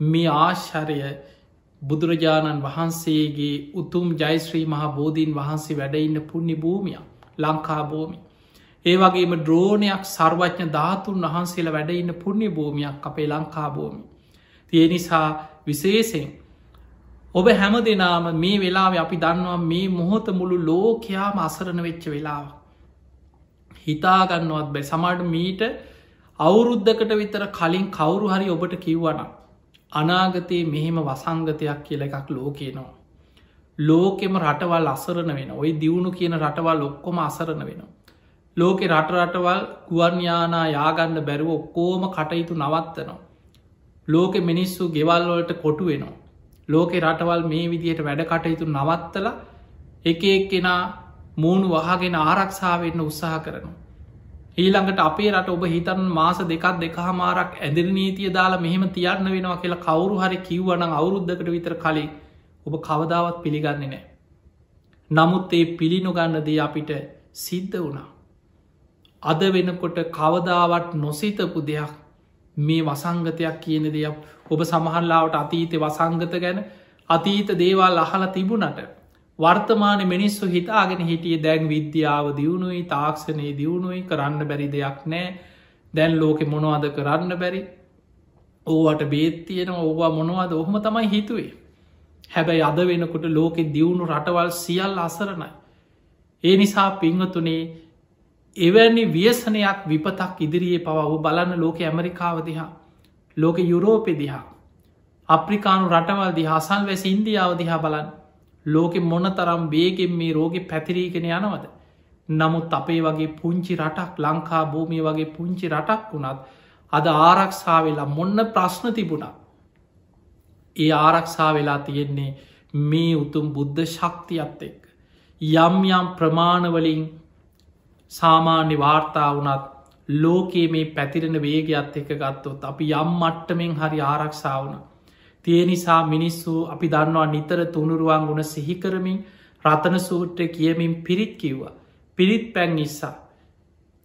A: මේ ආශ්චරය බුදුරජාණන් වහන්සේගේ උතුම් ජයිශ්‍රී මහා බෝධීන් වහන්සේ වැඩඉන්න පුුණ්ණි භූමිය ලංකා භූමි. ඒ වගේම ද්‍රෝණයක් සර්වඥ ධාතුන් වහන්සේලා වැඩඉන්න පුුණ්‍ය භූමියක් අපේ ලංකා භූමි. තිය නිසා විශේසෙන් ඔබ හැම දෙනාම මේ වෙලාව අපි දන්නවා මේ මොහොත මුළු ලෝකයාම අසරණ වෙච්ච වෙලාව. හිතාගන්නවත් බැ සමට මීට අවුරුද්ධකට විතර කලින් කවුරු හරි ඔබට කිව්වනම්. අනාගතයේ මෙහෙම වසංගතයක් කියල එකක් ලෝකයනවා. ලෝකෙම රටවල් අසරණ වෙන ඔයි දියුණු කියන රටවල් ඔක්කොම අසරණ වෙන. ලෝකෙ රටරටවල් ගුවන්යානා යාගන්න බැරුව ඔක්කෝම කටයුතු නවත්තනවා. ලෝකෙ මිනිස්සු ගෙවල්වලට කොටු වෙනවා. ලෝකෙ රටවල් මේ විදියට වැඩ කටයුතු නවත්තල එක එක්කෙනා මූුණු වහගෙන ආරක්ෂාවෙන්න උත්සාහ කරනවා. ඊළඟට අපේ රට ඔබ හිතන් මාස දෙකක් දෙකහ මාරක් ඇදිර නීතිය දාලා මෙහෙම තියන්න වෙනවා කියලා කවුරු හරි කිව්වන අවුරුද්ධකට විතර කලින් ඔබ කවදාවත් පිළිගන්න නෑ. නමුත් ඒ පිළිනොගන්නදී අපිට සිද්ධ වුණා. අද වෙනකොට කවදාවත් නොසිතපු දෙයක් මේ වසංගතයක් කියන දෙයක්. ඔබ සමහල්ලාවට අතීත වසංගත ගැන අතීත දේවල් අහල තිබුණට වර්තමාන මිනිස්සු හිතාගෙන හිටිය දැන් විද්‍යාව දියුණුයි තාක්ෂණයේ දියුණුයි කරන්න බැරි දෙයක් නෑ. දැන් ලෝකෙ මොනවාද කරන්න බැරි? ඕවට බේත්තියෙන ඕවා මොනවාද? ඔහොම තමයි හිතුවේ. හැබැයි අද වෙනකොට ලෝකෙ දියුණු රටවල් සියල් අසරණයි. ඒ නිසා පිංහතුනේ එවැනි ව්‍යසනයක් විපතක් ඉදිරියේ පව ඔහු බලන්න ලෝක ඇමරිකාව දිහා ලෝක යුරෝපෙ දිහා අප්‍රිකානු රටවල් දිහාසල් වැස ඉන්දියාව දිහා බලන්න ලෝකෙ මොන තරම් බේගෙන් මේ රෝගෙ පැතිරීගෙන යනවද. නමුත් අපේ වගේ පුංචි රටක් ලංකා භූමිය වගේ පුංචි රටක් වුණත් අද ආරක්ෂා වෙලා මොන්න ප්‍රශ්න තිබුණා. ඒ ආරක්ෂා වෙලා තියෙන්නේ මේ උතුම් බුද්ධ ශක්තියත් එක්. යම් යම් ප්‍රමාණවලින් සාමාන්‍ය වාර්තා වනත් ලෝකයේ මේ පැතිරෙන වේගත් එක ගත්තොත් අපි යම් මට්ටමෙන් හරි ආරක්ෂාවනා තිය නිසා මිනිස්සු අපි දන්නවා නිතර තුනුරුවන් ගුණ සිහිකරමින් රතන සූට්‍ර කියමින් පිරිත් කිව්වා. පිරිත් පැන් නිසා.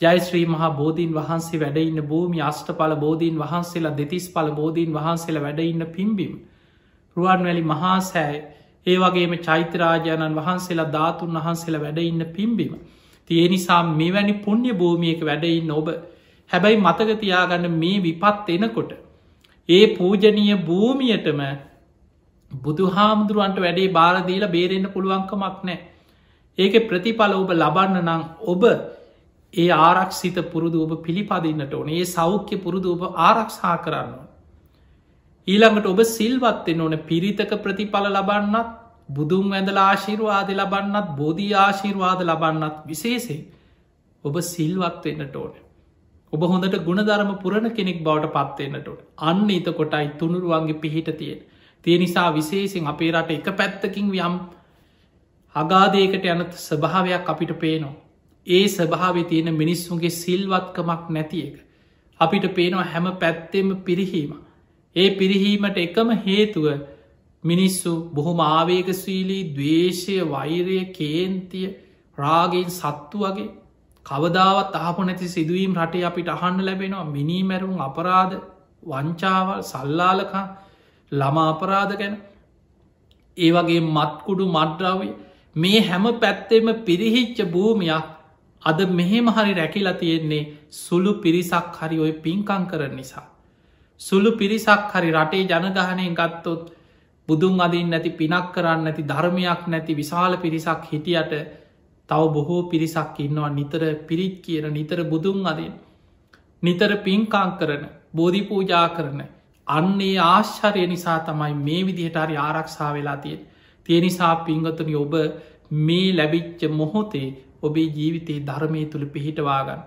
A: ජයිශ්‍රී මහා බෝධීන් වහන්සේ වැඩඉන්න භූමි අෂ්ට පල බෝධීන් වහන්සේලා දෙතිස් පල බෝධීන් වහන්සේලා වැඩඉන්න පිම්බිම්. රුවන්වැලි මහා සෑ ඒ වගේම චෛත්‍යරාජාණන් වහන්සේලා ධාතුන් වහන්සේලා වැඩඉන්න පිම්බිම. තිය නිසා මෙවැනි පුුණ්‍ය භූමියක වැඩඉන්න ඔබ හැබැයි මතකතියාගන්න මේ විපත් එනකොට ඒ පූජනීය භූමියටම බුදු හාමුදුරුවන්ට වැඩේ බාරදීලා බේරෙන්න්න පුළුවන්කමක් නෑ. ඒක ප්‍රතිඵල ඔබ ලබන්න නං ඔබ ඒ ආරක්ෂිත පුරුදු ඔබ පිළිපදින්නට ඕන ඒ සෞඛ්‍ය පුරුදු ඔබ ආරක්ෂා කරන්න. ඊළඟට ඔබ සිල්වත්වෙන් ඕන පිරිතක ප්‍රතිඵල ලබන්නත් බුදුන් වැඳල ආශිරවාද ලබන්නත් බෝධී ආශිර්වාද ලබන්නත් විශේසේ ඔබ සිල්වත් වෙන්නට ඕන. ඔබ හොඳට ගුණධර්ම පුරණ කෙනෙක් බවට පත්වන්නට ඕන අන්න එත කොටයි තුනුරුවන්ගේ පිහිට තියෙන. තිය නිසා විශේසින් අපේ රට එක පැත්තකින් යම් අගාදයකට යන ස්වභාවයක් අපිට පේනවා. ඒ ස්වභාව තියෙන මිනිස්සුන්ගේ සිල්වත්කමක් නැති එක. අපිට පේනවා හැම පැත්තෙම පිරිහීම. ඒ පිරිහීමට එකම හේතුව මිනිස්සු බොහොම ආවේගශීලී දවේශය වෛරය කේන්තිය රාගෙන් සත්තු වගේ කවදාවත් අහප නැති සිදුවීම් රටේ අපිට අහන්න ලැබෙනවා මිනිමැරුම් අපරාධ වංචාවල් සල්ලාලකා ළමා අපරාධ ගැන ඒ වගේ මත්කුඩු මඩ්‍රාවය මේ හැම පැත්තෙම පිරිහිච්ච භූමයක් අද මෙහෙම හරි රැකිලා තියෙන්නේ සුළු පිරිසක් හරි ඔය පින්කං කරන නිසා. සුළු පිරිසක් හරි රටේ ජනගහනය ගත්තොත් බුදුන් අදින් නැති පිනක් කරන්න නැති ධර්මයක් නැති විශාල පිරිසක් හිටියට තව බොහෝ පිරිසක් ඉන්නවා. නිතර පිරිත් කියන නිතර බුදුන් අදින් නිතර පින්කාං කරන බෝධි පූජා කරන අන්නේ ආශ්චරය නිසා තමයි මේ විදිහට හරි ආරක්ෂා වෙලා තියෙන් තිය නිසා පිංගතුනි ඔබ මේ ලැබිච්ච මොහොතේ ඔබේ ජීවිතයේ ධර්මය තුළ පිහිටවාගන්න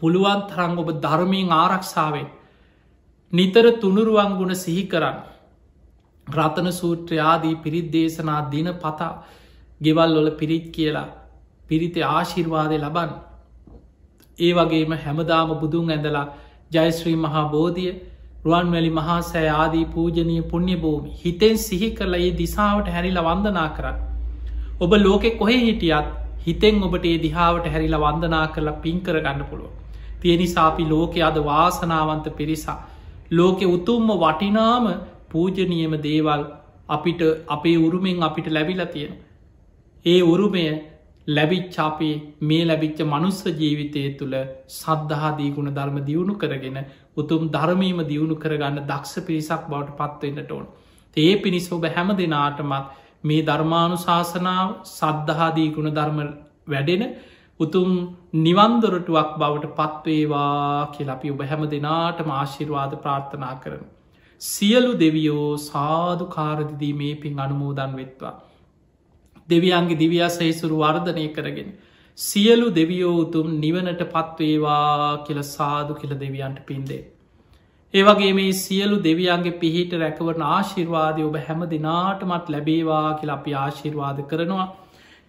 A: පුළුවන් තරං ඔබ ධර්මයෙන් ආරක්ෂාවෙන් නිතර තුනුරුවන් ගුණ සිහි කරන්න. රතන සූත්‍රයාදී පිරිත් දේශනා දින පතා ගෙවල් ඔල පිරිත් කියලා පිරිත ආශිර්වාදය ලබන් ඒ වගේම හැමදාම බුදුන් ඇඳලා ජයශ්‍රී මහා බෝධිය රුවන්වැලි මහා සෑ ආදී පූජනය පුුණ්‍ය භූමි හිතෙන් සිහි කරලා ඒ දිසාාවට හැරිල වන්දනා කරන්න. ඔබ ලෝකෙ කොහෙ හිටියත් හිතෙන් ඔබට ඒ දිහාාවට හැරිලා වන්දනා කරලා පින්කර ගන්න පුළුව. තියෙනි සාපි ලෝකෙ අද වාසනාවන්ත පිරිසා. ලෝකෙ උතුම්ම වටිනාම පූජනියම දේවල් අපිට අපේ උරුමෙන් අපිට ලැබිල තියෙන. ඒ උරුමය ලැබිච්චාපේ මේ ලැබිච්ච මනුස්ස ජීවිතය තුළ සද්ධහාදී ගුණ ධර්ම දියුණු කරගෙන උතුම් ධර්මීම දියුණු කරගන්න දක්ෂ පිරිසක් බවට පත්වන්නට ඕන්. ඒ පිණිස් ඔබ හැම දෙනාටමත් මේ ධර්මානු ශාසනාව සද්ධහාදී ගුණ ධර්ම වැඩෙන උතුම් නිවන්දොරටුවක් බවට පත්වේවා කියලපි ඔබ හැම දෙනාටම ආශිර්වාද ප්‍රාර්ථනා කරන. සියලු දෙවියෝ සාධු කාරදිදී මේ පින් අනුමෝදන් වෙත්වා. දෙවියන්ගේ දිවියා සහිසුරු වර්ධනය කරගෙන. සියලු දෙවියෝ උතුම් නිවනට පත්වේවා කියල සාදු කියල දෙවියන්ට පින්දේ. ඒවගේ මේ සියලු දෙවියන්ගේ පිහිට රැකවරන ආශිර්වාදය ඔබ හැම දෙනාටමත් ලැබේවා කියල අපි ආශිර්වාද කරනවා.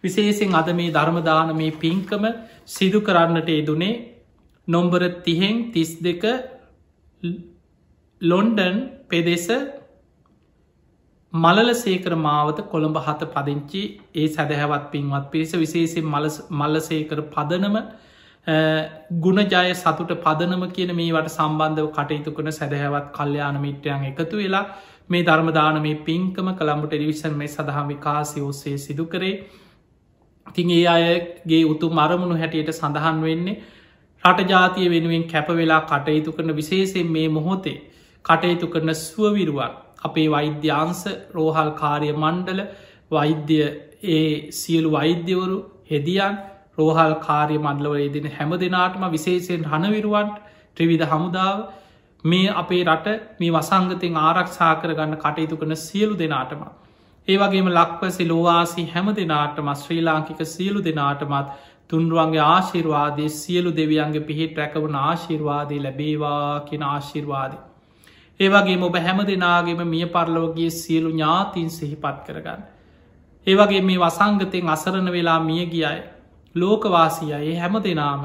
A: විශේසිෙන් අද මේ ධර්මදාන මේ පින්කම සිදු කරන්නට යෙදුනේ නොම්බර තිහෙන් තිස් දෙක ලොන්ඩන් පෙදෙස මලල සේකර මාවත කොළඹ හත පදිංචි ඒ සැදැහැවත් පින්වත් පිරිස විශේෂෙන් මල්ලසේකර පදනම ගුණජය සතුට පදනම කියන මේවට සම්බන්ධව කටයුතු කන සැදැහැවත් කල්්‍යයාන මිත්‍රයන් එකතු වෙලා මේ ධර්මදාන මේ පින්කම කළම්ඹ ටෙලිවිෂන් මේ සඳහා විකාසය ඔස්සේ සිදු කරේ. තින් ඒ අයගේ උතු මරමුණු හැටියට සඳහන් වෙන්නේ රට ජාතිය වෙනුවෙන් කැප වෙලා කටයුතු කරන විශේෂෙන් මේ මොහොතේ කටයුතු කරන ස්වවිරුවන් අපේ වෛද්‍යන්ස රෝහල් කාරය මණ්ඩල වෛද්‍ය ඒ සියලු වෛද්‍යවරු හෙදියන් රෝහල් කාරය මණ්ඩලවය දෙන හැම දෙනාටම විශේෂයෙන් හනවිරුවන්ට ත්‍රවිධ හමුදාව මේ අපේ රට මේ වසංගතෙන් ආරක්ෂා කරගන්න කටයුතු කන සියලු දෙනාටම. ඒවගේම ලක්වසි ලෝවාසි හැම දෙනාටම ශ්‍රී ලාංකික සියලු දෙනාටමත් තුන්රුවන්ගේ ආශිර්වාදය සියලු දෙවියන්ගේ පිහිට රැකවන ආශිර්වාදය ලැබේවා කියෙන ආශිර්වාදී. ඒවගේ ඔබ හැම දෙනාගේම මිය පරලෝගේ සියලු ඥාතින් සිහිපත් කරගන්න. ඒවගේ මේ වසංගතයෙන් අසරණ වෙලා මිය ගියයි ලෝකවාසිය ඒ හැම දෙනාම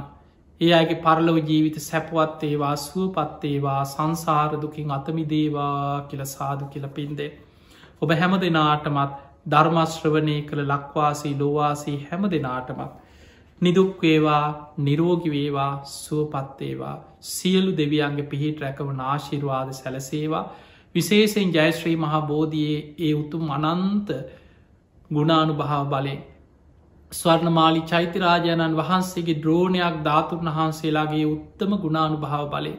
A: ඒ අගේ පරලව ජීවිත සැපවත් ඒවා සුවපත්තේවා සංසාරදුකින් අතමිදේවා කියල සාදු කියල පින්දේ. ඔබ හැම දෙනාටමත් ධර්මශ්‍රවනය කළ ලක්වාසී ලෝවාසී හැම දෙනාටමත් නිදුක්වේවා නිරෝගිවේවා සුවපත්තේවා සියලු දෙවියන්ගේ පිහිට රැකවන ආශිර්වාද සැලසේවා. විශේෂෙන් ජයශ්‍රී මහා බෝධයේ ඒ උතුම් අනන්ත ගුණානු භාව බලය ස්වර්ණමාලි චෛත්‍යරාජාණන් වහන්සේගේ ද්‍රෝණයක් ධාතුන් වහන්සේලාගේ උත්තම ගුණානු භාව බලය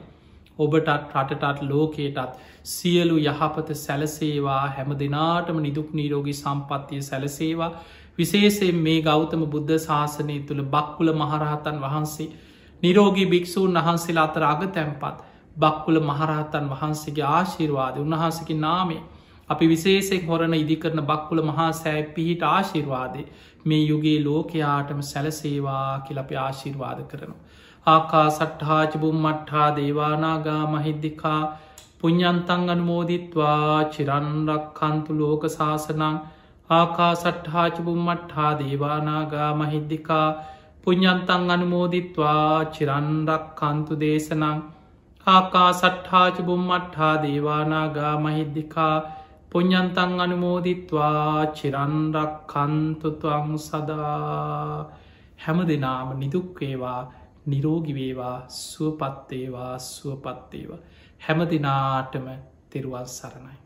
A: ඔබටත් රටටත් ලෝකයටත් සියලු යහපත සැලසේවා. හැම දෙනාටම නිදුක් නීරෝගී සම්පත්තිය සැලසේවා. විශේෂයෙන් මේ ගෞතම බුද්ධ ශාසනය තුළ බක්කුල මහරහතන් වහන්සේ නිරෝගී භික්‍ෂූන් වහන්සේලා අතර අග තැන්පත් බක්කුල මහරහතන් වහන්සේගේ ආශිර්වාද උන්වහන්සකි නාමේ අපි විශේෂෙක් හොරණ ඉදිකරන බක්කුල මහා සෑ පිහිට ආශිර්වාදය. මේ යුගේ ලෝකයාටම සැලසේවා කියලපි ආශිර්වාද කරනවා. ආකා සට්හාචබුම් මට්හා දේවානාගා මහිද්දිකා පුඤ්ඥන්තන් අනුමෝදිත්වා. චිරන්රක් කන්තු ලෝක ශාසනං. ආකා සට්හාචබුම් මට්හා දේවානාගා මහිද්දිකා පුඤ්ඥන්තන් අනුමෝදිත්වා චිරන්රක් කන්තු දේශනං ආකා සට්හාචබුම් මට්හා දේවානාගා මහිද්දිකා පුඤ්ඥන්තන් අනුමෝදිත්වා චිරන්රක් කන්තුතුවං සදා හැම දෙනාම නිදුක්වේවා නිරෝගිවේවා සුවපත්තේවා සුවපත්තේවා හැම දිනාටම තෙරුවල් සරණයි.